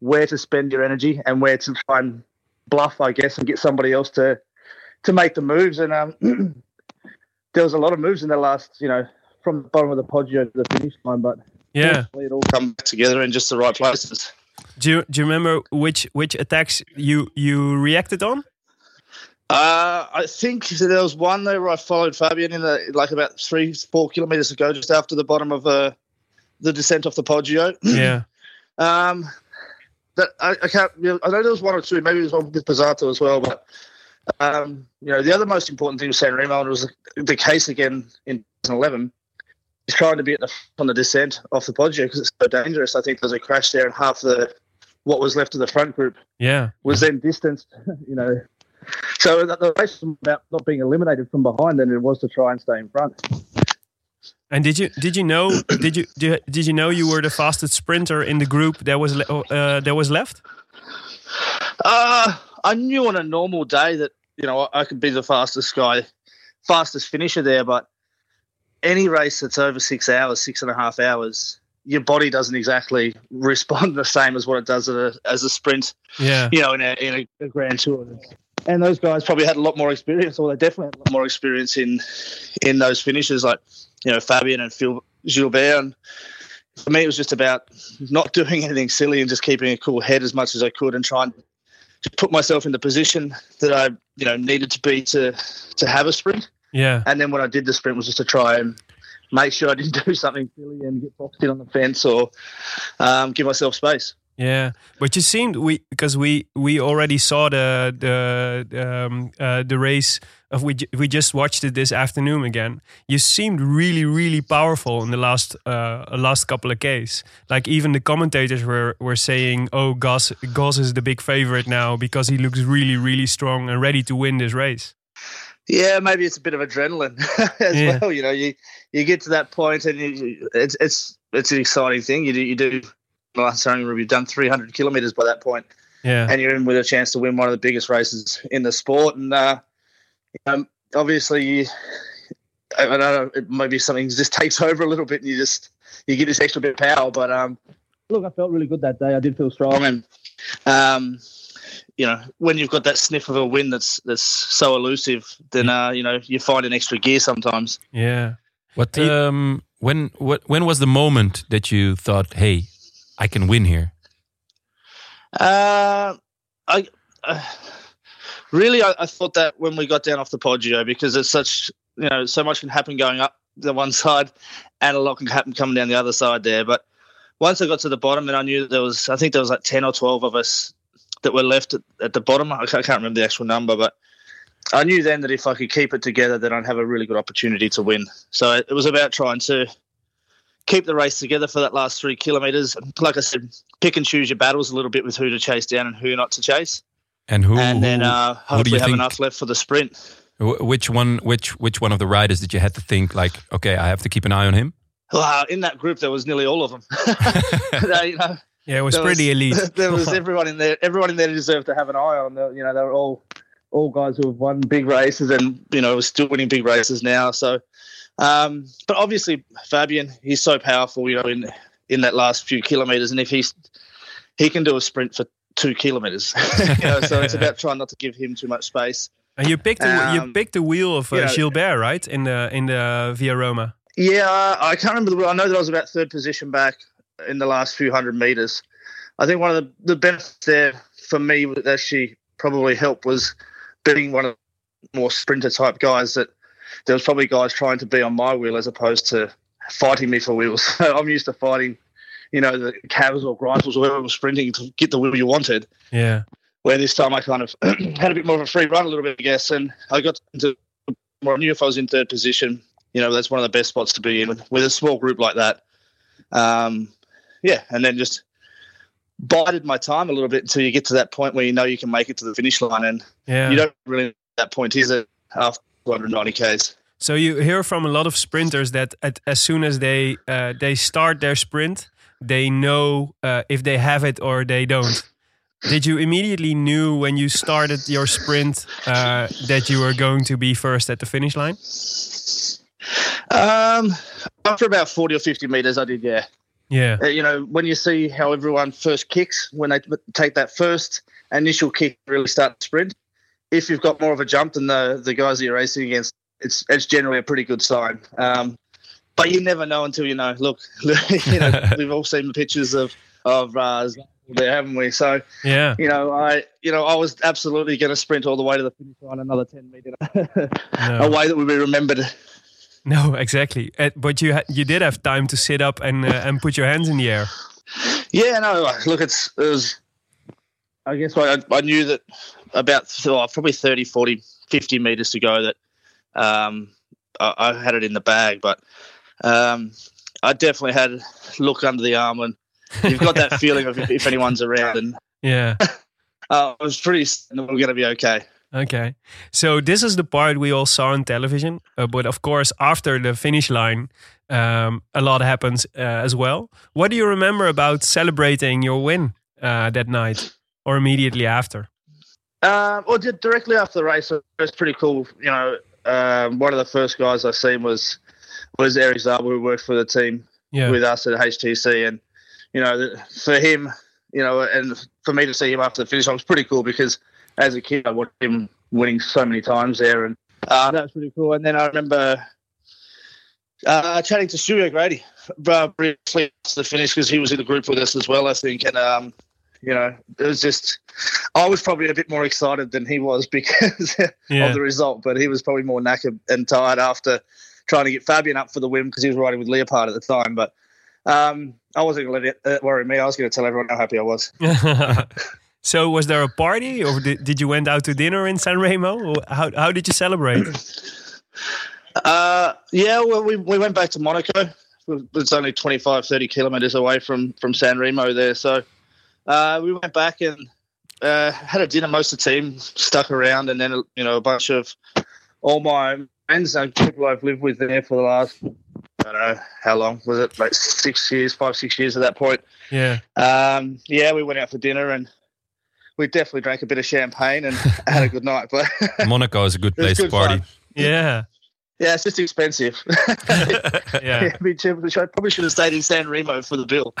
where to spend your energy and where to try and bluff, I guess, and get somebody else to to make the moves. And um, there was a lot of moves in the last, you know, from the bottom of the Poggio to the finish line, but yeah. it all come together in just the right places. Do you, do you remember which which attacks you you reacted on? Uh, I think there was one there where I followed Fabian in the, like about three, four kilometres ago, just after the bottom of uh, the descent off the Poggio. Yeah, Um, that I, I can't. You know, I know there was one or two. Maybe there was one with Pizzato as well. But um, you know, the other most important thing with San Remo was the, the case again in 2011. Is trying to be at the on the descent off the Poggio because it's so dangerous. I think there's a crash there, and half the what was left of the front group yeah, was then distanced. You know, so the, the race was about not being eliminated from behind than it was to try and stay in front. And did you did you know did you did, did you know you were the fastest sprinter in the group that was uh, that was left? Uh, I knew on a normal day that you know I could be the fastest guy, fastest finisher there. But any race that's over six hours, six and a half hours, your body doesn't exactly respond the same as what it does at a, as a sprint. Yeah, You know, in a, in a, a grand tour. And those guys probably had a lot more experience, or they definitely had a lot more experience in in those finishes, like you know Fabian and Phil Gilbert. And for me, it was just about not doing anything silly and just keeping a cool head as much as I could, and trying to put myself in the position that I you know needed to be to to have a sprint. Yeah, And then when I did the sprint was just to try and make sure I didn't do something silly and get boxed in on the fence or um, give myself space. yeah. But you seemed we because we we already saw the the um, uh, the race of we we just watched it this afternoon again. You seemed really really powerful in the last uh, last couple of Ks. Like even the commentators were were saying, "Oh, Goss Goss is the big favorite now because he looks really really strong and ready to win this race." Yeah, maybe it's a bit of adrenaline as Yeah. well. You know, you you get to that point and you, it's it's it's an exciting thing. You do you do. Last time you've done 300 kilometers by that point, Yeah, and you're in with a chance to win one of the biggest races in the sport. And uh, um, obviously, you, I, I don't know, it maybe something just takes over a little bit, and you just you get this extra bit of power. But um, look, I felt really good that day. I did feel strong, and um, you know, when you've got that sniff of a win that's that's so elusive, then uh, you know you find an extra gear sometimes. yeah. What He- um when what when was the moment that you thought, hey, I can win here? Uh, I uh, really I, I thought that when we got down off the Poggio because it's such you know so much can happen going up the one side, and a lot can happen coming down the other side there. But once I got to the bottom, and I knew that there was, I think there was like ten or twelve of us that were left at, at the bottom. I can't, remember the actual number, but I knew then that if I could keep it together, then I'd have a really good opportunity to win. So it, was about trying to keep the race together for that last three kilometres. Like I said, pick and choose your battles a little bit with who to chase down and who not to chase, And who? and then uh, do hopefully you have think? enough left for the sprint. Which one? Which which one of the riders did you have to think like, okay, I have to keep an eye on him? Wow, in that group, there was nearly all of them. They, you know, Yeah, it was there pretty elite. there was everyone in there. Everyone in there deserved to have an eye on. them. You know, they were all all guys who have won big races and you know still winning big races now. So, um, but obviously Fabian, he's so powerful. You know, in in that last few kilometers, and if he's he can do a sprint for two kilometers. you know, so it's about trying not to give him too much space. And you picked the, you Um, picked the wheel of uh, you know- Gilbert, right? In the in the Via Roma. Yeah, I can't remember the. I know that I was about third position back in the last few hundred meters. I think one of the, the benefits there for me that actually probably helped was being one of the more sprinter type guys that there was probably guys trying to be on my wheel as opposed to fighting me for wheels. So I'm used to fighting, you know, the Cavs or Greipels or whoever was sprinting to get the wheel you wanted. Yeah. Where this time I kind of had a bit more of a free run a little bit, I guess, and I got into more. I knew if I was in third position, you know, that's one of the best spots to be in with, with a small group like that. Um, yeah, and then just bided my time a little bit until you get to that point where you know you can make it to the finish line, and Yeah. you don't really know that point is it after 290 k's. So you hear from a lot of sprinters that at, as soon as they uh, they start their sprint, they know uh, if they have it or they don't. Did you immediately knew when you started your sprint uh, that you were going to be first at the finish line? Um, after about 40 or 50 meters, I did, yeah. Yeah. Uh, you know, when you see how everyone first kicks, when they take that first initial kick, really start to sprint. If you've got more of a jump than the the guys that you're racing against, it's it's generally a pretty good sign. Um, but you never know until you know. Look, you know, we've all seen the pictures of of uh, there, haven't we? So Yeah. you know, I you know I was absolutely going to sprint all the way to the finish line, another ten meter, No. a way that would be remembered. No, exactly. Uh, but you you did have time to sit up and uh, and put your hands in the air. Yeah, no, look, it's it was. I guess I, I knew that about oh, probably 30, 40, 50 meters to go that um, I, I had it in the bag, but um, I definitely had a look under the arm and you've got that feeling of if, if anyone's around, and Yeah. uh, I was pretty we we're going to be okay. Okay. So this is the part we all saw on television. Uh, but of course, after the finish line, um, a lot happens uh, as well. What do you remember about celebrating your win uh, that night or immediately after? Uh, well, directly after the race, it was pretty cool. You know, um, one of the first guys I seen was was Eric Zabel, who worked for the team Yeah. with us at HTC, and you know, for him, you know, and for me to see him after the finish line was pretty cool because as a kid I watched him winning so many times there, and uh, that was pretty cool. And then I remember uh, chatting to Stuart O'Grady uh, briefly after the finish because he was in the group with us as well, I think, and um, you know, it was just I was probably a bit more excited than he was because Yeah. of the result, but he was probably more knackered and tired after trying to get Fabian up for the win because he was riding with Leopard at the time. But um, I wasn't going to let it uh, worry me. I was going to tell everyone how happy I was. so was there a party or did, did you went out to dinner in San Remo? How, how did you celebrate? Uh, yeah, well, we, we went back to Monaco. It's only 25, 30 kilometres away from, from San Remo there. So uh, we went back and uh, had a dinner. Most of the team stuck around, and then, you know, a bunch of all my friends and people I've lived with there for the last, I don't know, how long was it? Like six years, five, six years at that point. Yeah. Um, yeah, we went out for dinner and we definitely drank a bit of champagne and had a good night. But Monaco is a good It was place to party. fun. Yeah. yeah, it's just expensive. Yeah. Yeah, me too. I probably should have stayed in San Remo for the bill.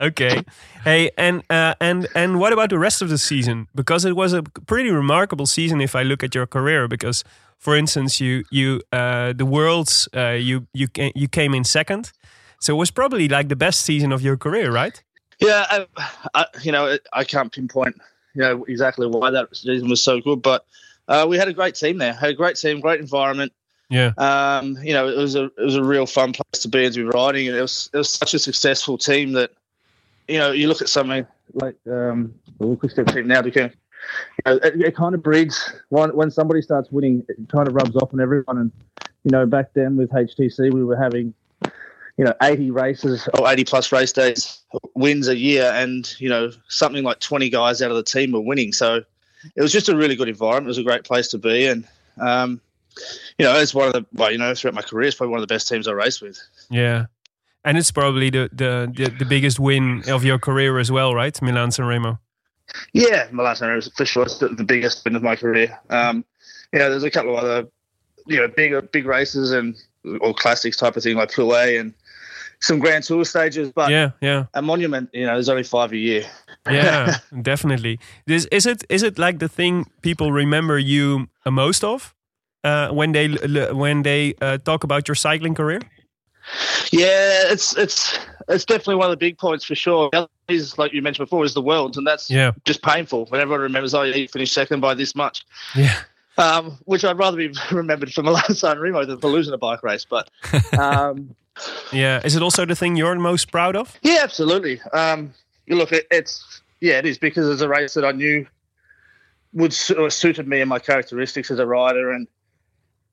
okay. Hey, and uh, and and what about the rest of the season? Because it was a pretty remarkable season if I look at your career. Because, for instance, you you uh, the worlds uh, you you you came in second, so it was probably like the best season of your career, right? Yeah, I, I, you know, I can't pinpoint, you know, exactly why that season was so good, but uh, we had a great team there. Had a great team, great environment. Yeah. Um, you know, it was a it was a real fun place to be and to be riding, and it was it was such a successful team that you know you look at something like um, the Quickstep team now. Because, you know, it, it kind of breeds when when somebody starts winning, it kind of rubs off on everyone. And you know, back then with HTC, we were having you know 80 races or 80 plus race days wins a year, and you know something like 20 guys out of the team were winning. So it was just a really good environment. It was a great place to be, and um, you know, it's one of the well, you know, throughout my career, it's probably one of the best teams I raced with. Yeah. And it's probably the, the, the, the biggest win of your career as well, right? Milan San Remo. Yeah, Milan San Remo for sure. It's the, the biggest win of my career. Um, you know, there's a couple of other, you know, big big races and or classics type of thing like Poulet and some Grand Tour stages. But yeah, yeah, a monument, you know, there's only five a year. yeah, definitely. This is it. Is it like the thing people remember you most of uh, when they when they uh, talk about your cycling career? Yeah, it's it's it's definitely one of the big points for sure. Is like you mentioned before, is the world, and that's yeah. just painful when everyone remembers. Oh, you finished second by this much. Yeah. Um, which I'd rather be remembered for Milan San Remo than for losing a bike race. But um, yeah, is it also the thing you're most proud of? Yeah, absolutely. Um, look, it, it's yeah, it is because it's a race that I knew would suited me and my characteristics as a rider, and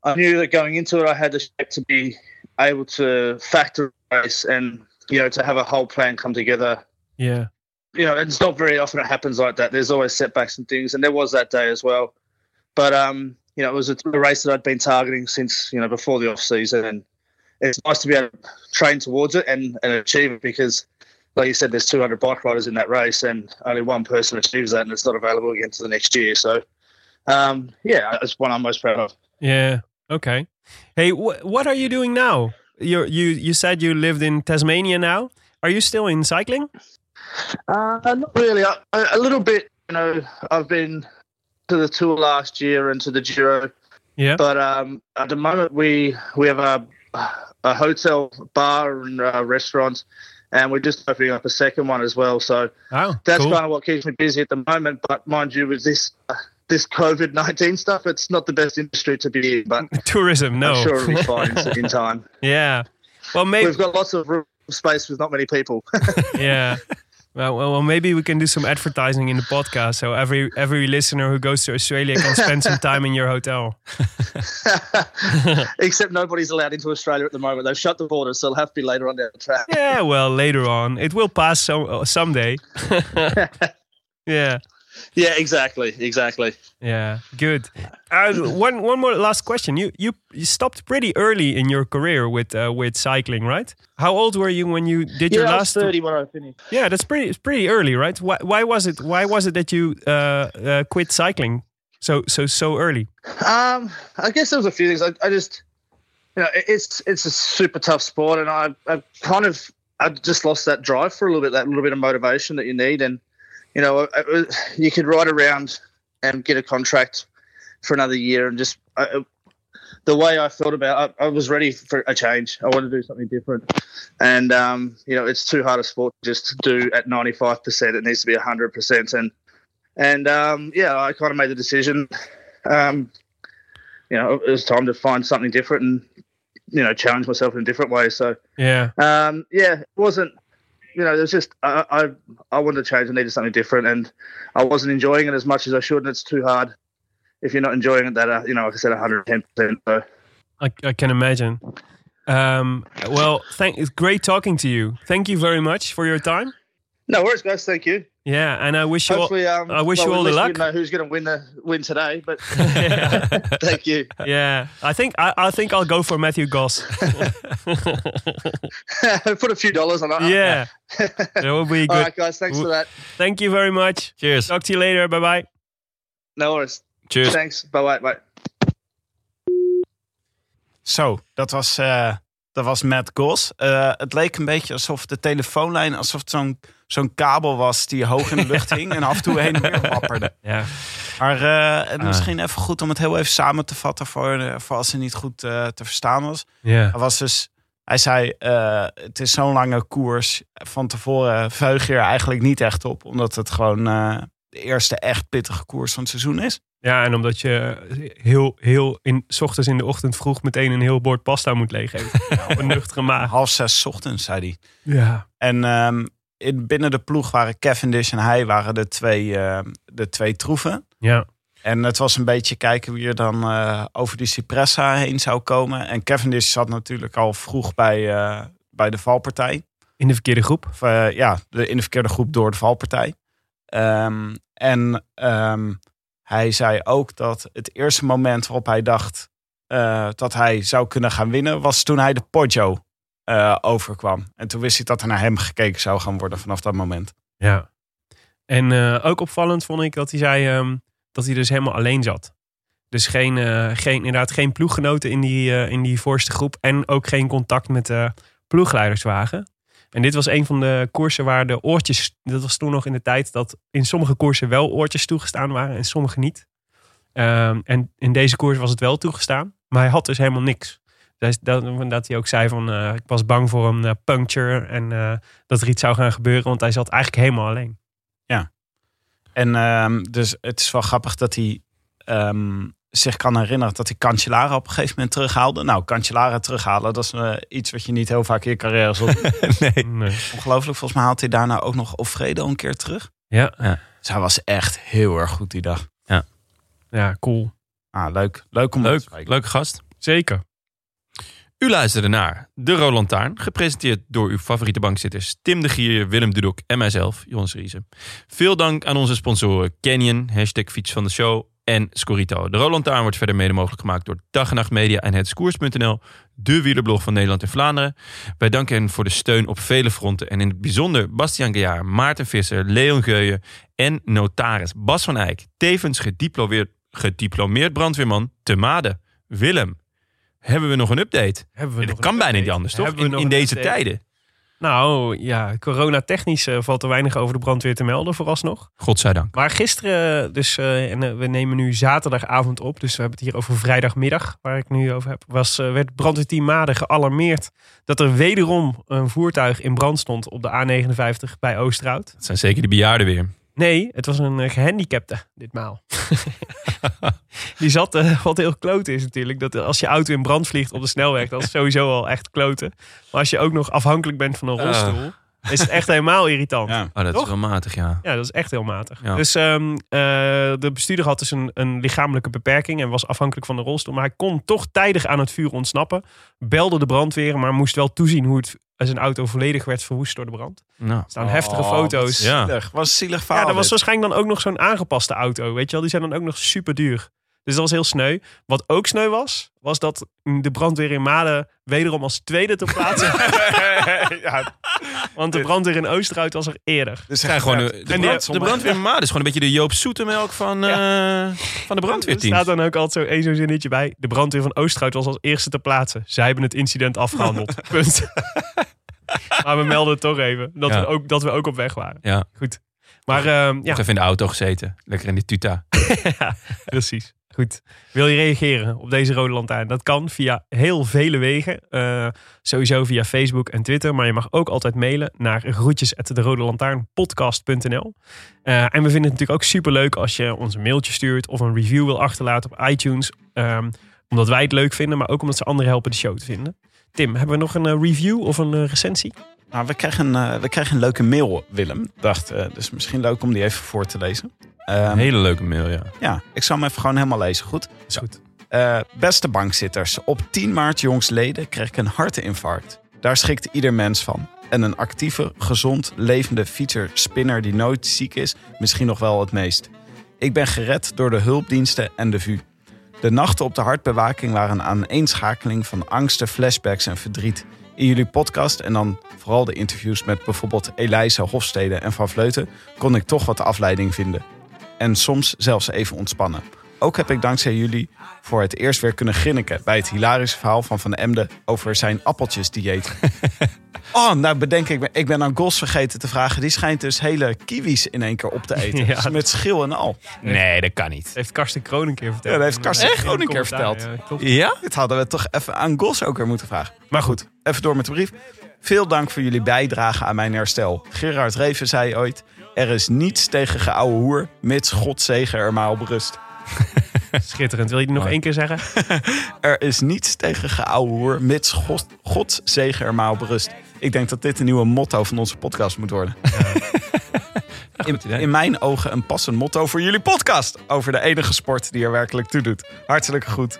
I knew that going into it, I had the shape to be able to factor race and you know to have a whole plan come together. Yeah, you know, it's not very often it happens like that. There's always setbacks and things, and there was that day as well. But um, you know, it was a, a race that I'd been targeting since you know before the off season, and it's nice to be able to train towards it and, and achieve it because, like you said, there's 200 bike riders in that race, and only one person achieves that, and it's not available again to the next year. So, um, yeah, it's one I'm most proud of. Yeah. Okay. Hey, wh- what are you doing now? You you you said you lived in Tasmania now. Are you still in cycling? Uh, not really. I, a little bit. You know, I've been to the tour last year and to the Giro. Yeah. But um, at the moment, we we have a a hotel, bar, and uh, restaurant, and we're just opening up a second one as well. So oh, that's cool. kind of what keeps me busy at the moment. But mind you, with this uh, this COVID nineteen stuff, it's not the best industry to be in. But tourism, no, I'm sure it'll be fine in time. Yeah. Well, maybe we've got lots of room space with not many people. yeah. Well, well, well, maybe we can do some advertising in the podcast, so every every listener who goes to Australia can spend some time in your hotel. Except nobody's allowed into Australia at the moment. They've shut the borders, so it'll have to be later on down the track. Yeah, well, later on, it will pass so uh, someday. yeah. Yeah, exactly, exactly. Yeah, good. Uh, one one more last question. You you you stopped pretty early in your career with uh, with cycling, right? How old were you when you did yeah, your I last? was thirty when I finished. Yeah, that's pretty it's pretty early, right? Why why was it why was it that you uh, uh, quit cycling so so so early? Um, I guess there was a few things. I, I just you know it's it's a super tough sport, and I I kind of I just lost that drive for a little bit, that little bit of motivation that you need, and you know, you could ride around and get a contract for another year, and just I, the way I felt about, I, I, was ready for a change. I wanted to do something different, and um, you know, it's too hard a sport just to do at ninety five percent. It needs to be hundred percent, and and um, yeah, I kind of made the decision. Um, you know, it was time to find something different and you know challenge myself in a different way. So yeah, um, yeah, it wasn't you know, there's just I, I I wanted to change. I needed something different, and I wasn't enjoying it as much as I should. And it's too hard if you're not enjoying it. That uh, you know, like I said, 110. percent So I, I can imagine. Um, well, thank. It's great talking to you. Thank you very much for your time. No worries, guys. Thank you. Yeah, and I wish you Hopefully, all. um, I wish well, you all the luck. We know who's going to win the win today, but thank you. Yeah, I think I, I think I'll go for Matthew Goss. Put a few dollars on that. Yeah, that would be good. All right, guys. Thanks for that. Thank you very much. Cheers. Talk to you later. Bye bye. No worries. Cheers. Thanks. Bye bye. Bye. Zo, dat was, eh, dat was Matt Goss. Eh, het leek een beetje alsof de telefoonlijn, alsof het zo'n zo'n kabel was die hoog in de lucht hing en af en toe heen en weer wapperde. Ja. Maar het misschien even goed om het heel even samen te vatten voor, eh, voor als het niet goed te verstaan was. Hij was dus, hij zei, het is zo'n lange koers. Van tevoren vuig je er eigenlijk niet echt op, omdat het gewoon de eerste echt pittige koers van het seizoen is. Ja, en omdat je heel, heel in, s ochtends in de ochtend vroeg meteen een heel bord pasta moet leeggeven. Op een nuchtere maag. Half zes 's ochtends, zei hij. Ja. En ehm, in, binnen de ploeg waren Cavendish en hij waren de twee, ehm, de twee troeven. Ja. En het was een beetje kijken wie er dan eh, over die Cipressa heen zou komen. En Cavendish zat natuurlijk al vroeg bij, eh, bij de valpartij. In de verkeerde groep. Of, eh, ja, de, in de verkeerde groep door de valpartij. Ehm, en ehm, hij zei ook dat het eerste moment waarop hij dacht eh, dat hij zou kunnen gaan winnen, was toen hij de Poggio eh, overkwam. En toen wist hij dat er naar hem gekeken zou gaan worden vanaf dat moment. Ja. En eh, ook opvallend vond ik dat hij zei ehm, dat hij dus helemaal alleen zat. Dus geen, geen, inderdaad geen ploeggenoten in die, in die voorste groep. En ook geen contact met de ploegleiderswagen. En dit was een van de koersen waar de oortjes... Dat was toen nog in de tijd dat in sommige koersen wel oortjes toegestaan waren en sommige niet. Ehm, en in deze koers was het wel toegestaan. Maar hij had dus helemaal niks. Dus dat, dat hij ook zei van eh, ik was bang voor een eh, puncture en eh, dat er iets zou gaan gebeuren. Want hij zat eigenlijk helemaal alleen. En ehm, dus het is wel grappig dat hij ehm, zich kan herinneren dat hij Cancellara op een gegeven moment terughaalde. Nou, Cancellara terughalen, dat is eh, iets wat je niet heel vaak in je carrière zult nee. Nee. Ongelooflijk, volgens mij haalt hij daarna ook nog Alfredo een keer terug. Ja, Dus hij was echt heel erg goed die dag. ja, cool. Ah, leuk. Leuk om te Leuk, spreken. leuke gast. Zeker. U luisterde naar De Roland Taarn, gepresenteerd door uw favoriete bankzitters Tim de Gier, Willem Dudok en mijzelf, Jonas Riese. Veel dank aan onze sponsoren Canyon, hashtag fiets van de show en Scorito. De Roland Taarn wordt verder mede mogelijk gemaakt door Dag en Nacht Media en hetskoers.nl, de wielerblog van Nederland en Vlaanderen. Wij danken hen voor de steun op vele fronten en in het bijzonder Bastiaan Gejaar, Maarten Visser, Leon Geuyen en notaris Bas van Eyck, tevens gediplomeerd, gediplomeerd brandweerman te Made. Willem, hebben we nog een update? Hebben we dat nog kan bijna niet anders, toch? In, deze update? tijden. Nou ja, coronatechnisch eh, valt er weinig over de brandweer te melden vooralsnog. Godzijdank. Maar gisteren, dus, eh, en eh, we nemen nu zaterdagavond op, dus we hebben het hier over vrijdagmiddag, waar ik nu over heb, was, eh, werd brandweerteam Maden gealarmeerd dat er wederom een voertuig in brand stond op de A59 bij Oosterhout. Dat zijn zeker de bejaarden weer. Nee, het was een eh, gehandicapte ditmaal. Die zat, eh, wat heel kloten is natuurlijk, dat als je auto in brand vliegt op de snelweg, dat is sowieso al echt kloten. Maar als je ook nog afhankelijk bent van een Ah. rolstoel, is het echt helemaal irritant. Ja. Oh, dat Toch? is wel matig, ja. Ja, dat is echt heel matig. Ja. Dus ehm, eh, de bestuurder had dus een, een lichamelijke beperking en was afhankelijk van de rolstoel. Maar hij kon toch tijdig aan het vuur ontsnappen. Belde de brandweer, maar moest wel toezien hoe het, zijn auto volledig werd verwoest door de brand. Nou, Er staan heftige Oh, foto's. wat Ja. zielig. Was een zielig Ja, verhaal. dat was waarschijnlijk dan ook nog zo'n aangepaste auto. Weet je wel, die zijn dan ook nog super duur. Dus dat was heel sneu. Wat ook sneu was, was dat de brandweer in Maden wederom als tweede te plaatsen. ja, want de brandweer in Oosterhout was er eerder. Dus zijn gewoon de, de, brand, de brandweer in Maden is gewoon een beetje de Joop Zoetemelk van, eh, van de Er brandweerteam. staat dan ook altijd zo één zo'n zinnetje bij. De brandweer van Oosterhout was als eerste te plaatsen. Zij hebben het incident afgehandeld. Punt. maar we melden het toch even. Dat, Ja. we, ook, dat we ook op weg waren. Ja, Goed. Maar ehm, ja, even in de auto gezeten. Lekker in die tuta. Precies. Goed. Wil je reageren op deze rode lantaarn? Dat kan via heel vele wegen. Eh, sowieso via Facebook en Twitter. Maar je mag ook altijd mailen naar groetjes@derodelantaarnpodcast.nl. Eh en we vinden het natuurlijk ook super leuk als je ons een mailtje stuurt of een review wil achterlaten op iTunes. Ehm, omdat wij het leuk vinden, maar ook omdat ze anderen helpen de show te vinden. Tim, hebben we nog een eh, review of een recensie? Nou, we, krijgen, eh, we krijgen een leuke mail, Willem. Dacht, eh, dus misschien leuk om die even voor te lezen. Ehm, Een hele leuke mail, ja. Ja, ik zal hem even gewoon helemaal lezen. Goed? Goed. Eh, beste bankzitters, op 10 maart jongsleden kreeg ik een hartinfarct. Daar schikt ieder mens van. En een actieve, gezond, levende fietser, spinner die nooit ziek is, misschien nog wel het meest. Ik ben gered door de hulpdiensten en de VU. De nachten op de hartbewaking waren een aaneenschakeling van angsten, flashbacks en verdriet. In jullie podcast en dan vooral de interviews met bijvoorbeeld Elijse Hofstede en Van Vleuten kon ik toch wat afleiding vinden. En soms zelfs even ontspannen. Ook heb ik dankzij jullie voor het eerst weer kunnen grinniken bij het hilarische verhaal van Van Emden over zijn appeltjesdieet. oh, nou bedenk ik me, ik ben aan Gos vergeten te vragen. Die schijnt dus hele kiwis in één keer op te eten. Ja. Dus met schil en al. Nee, dat kan niet. Dat heeft Karsten Kroon een keer verteld. Ja, dat heeft Karsten Kroon een keer verteld. ja? Dit hadden we toch even aan Gos ook weer moeten vragen. Maar goed, even door met de brief. Veel dank voor jullie bijdrage aan mijn herstel. Gerard Reven zei ooit... Er is niets tegen geouwe hoer, mits God zegen er maar op rust. Schitterend. Wil je die nog één keer zeggen? Er is niets tegen geouwehoer, mits God, Gods zegen er maar op rust. Ik denk dat dit een nieuwe motto van onze podcast moet worden. In, in mijn ogen een passend motto voor jullie podcast. Over de enige sport die er werkelijk toe doet. Hartelijk goed.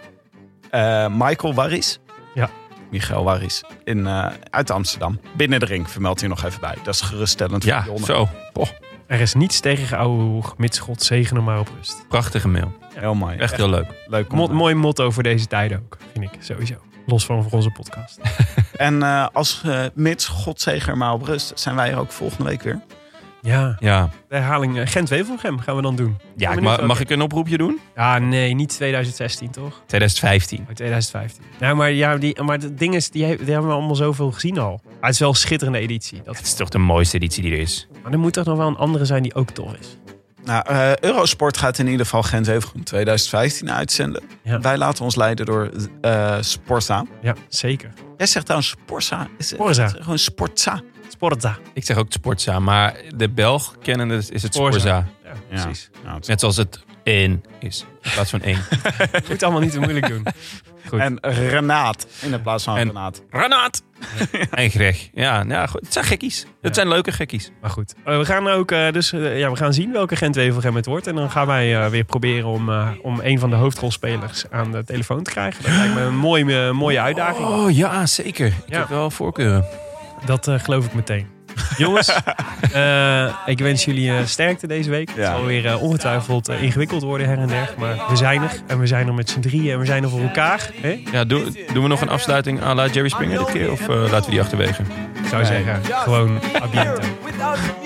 Eh, Michael Warris. Ja. Michael Warris. In, eh, uit Amsterdam. Binnen de ring vermeldt hij nog even bij. Dat is geruststellend voor Ja, Jonne. zo. Poh, Er is niets tegen geouwehoer, mits God zegen er maar op rust. prachtige mail. Heel mooi. Echt heel leuk. leuk. Mo- mooi motto voor deze tijden ook, vind ik sowieso. Los van voor onze podcast. En eh, als eh, mits God zegen er maar op rust, zijn wij er ook volgende week weer. Ja, Ja, de herhaling eh, Gent-Wevelgem gaan we dan doen. ja ik ma- mag ik een oproepje doen? Ja, nee, niet 2016 toch? 2015. Oh, 2015. Ja, maar, ja, die, maar het ding is, die, he- die hebben we allemaal zoveel gezien al. Maar het is wel een schitterende editie. Dat, Het is toch de mooiste editie die er is. maar er moet toch nog wel een andere zijn die ook tof is. Nou, eh, Eurosport gaat in ieder geval Gent Wevelgem 2015 uitzenden. Ja. Wij laten ons leiden door eh Sporza. Ja, zeker. Jij zegt trouwens Sporza. Is het Sporza. is gewoon Sportza? Sportza. Ik zeg ook Sportza, maar de Belg kennen het, is het Sporza. Sporza. Ja, precies. Ja, het is- Net zoals het één is. In plaats van één. Moet allemaal niet te moeilijk doen. Goed. En Renaat in de plaats van En- Renaat. Granaat! En Greg. Ja, ja goed. het zijn gekkies. Het Ja. zijn leuke gekkies. Maar goed, Eh, we gaan ook eh, dus eh, ja, we gaan zien welke Gent-Wevelgem het wordt. En dan gaan wij eh, weer proberen om, eh, om een van de hoofdrolspelers aan de telefoon te krijgen. Dat lijkt me een mooie, mooie uitdaging. Oh ja, zeker. Ik Ja. heb wel voorkeuren. Dat eh, geloof ik meteen. Jongens, eh, ik wens jullie eh, sterkte deze week. Het zal weer eh, ongetwijfeld ingewikkeld worden her en der. Maar we zijn er. En we zijn er met z'n drieën. En we zijn er voor elkaar. Hè? Ja, doen, doen we nog een afsluiting à la Jerry Springer dit keer? Of laten we die achterwege? Ik zou zeggen, gewoon a biento.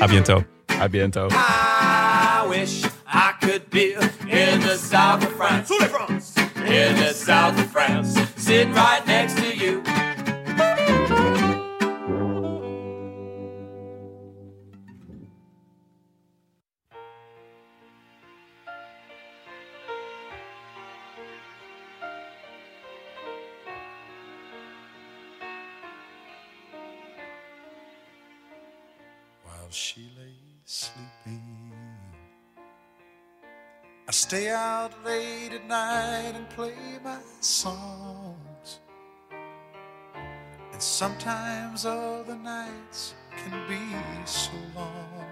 A biento. A biento. I wish I could be in the south of France. In the south of France. Sitting right next to you. Stay out late at night and play my songs. And sometimes all the nights can be so long.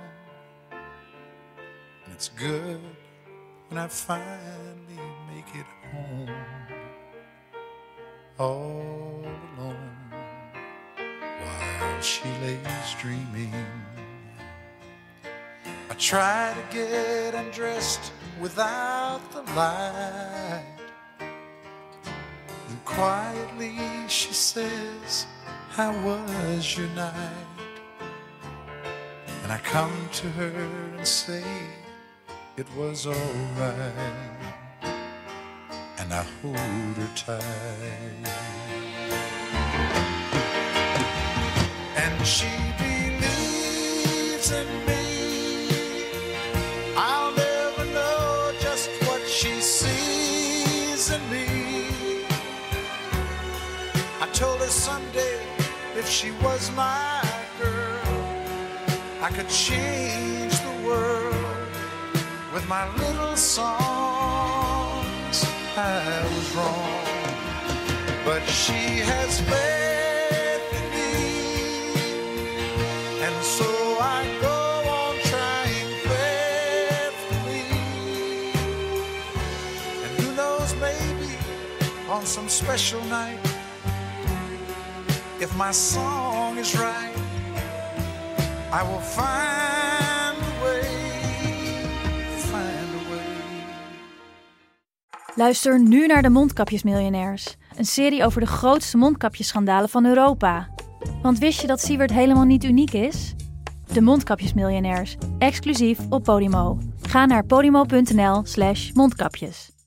And it's good when I finally make it home. All alone while she lays dreaming. I try to get undressed without the light. And quietly she says, How was your night? And I come to her and say, It was alright. And I hold her tight. and she she was my girl, I could change the world with my little songs. I was wrong, but she has faith in me. And so I go on trying faithfully. And who knows, maybe on some special night, my song is right, I will find a way, find way. Luister nu naar de Mondkapjesmiljonairs. Een serie over de grootste mondkapjesschandalen van Europa. Want wist je dat Siewert helemaal niet uniek is? De Mondkapjesmiljonairs, exclusief op Podimo. Ga naar podimo.nl slash mondkapjes.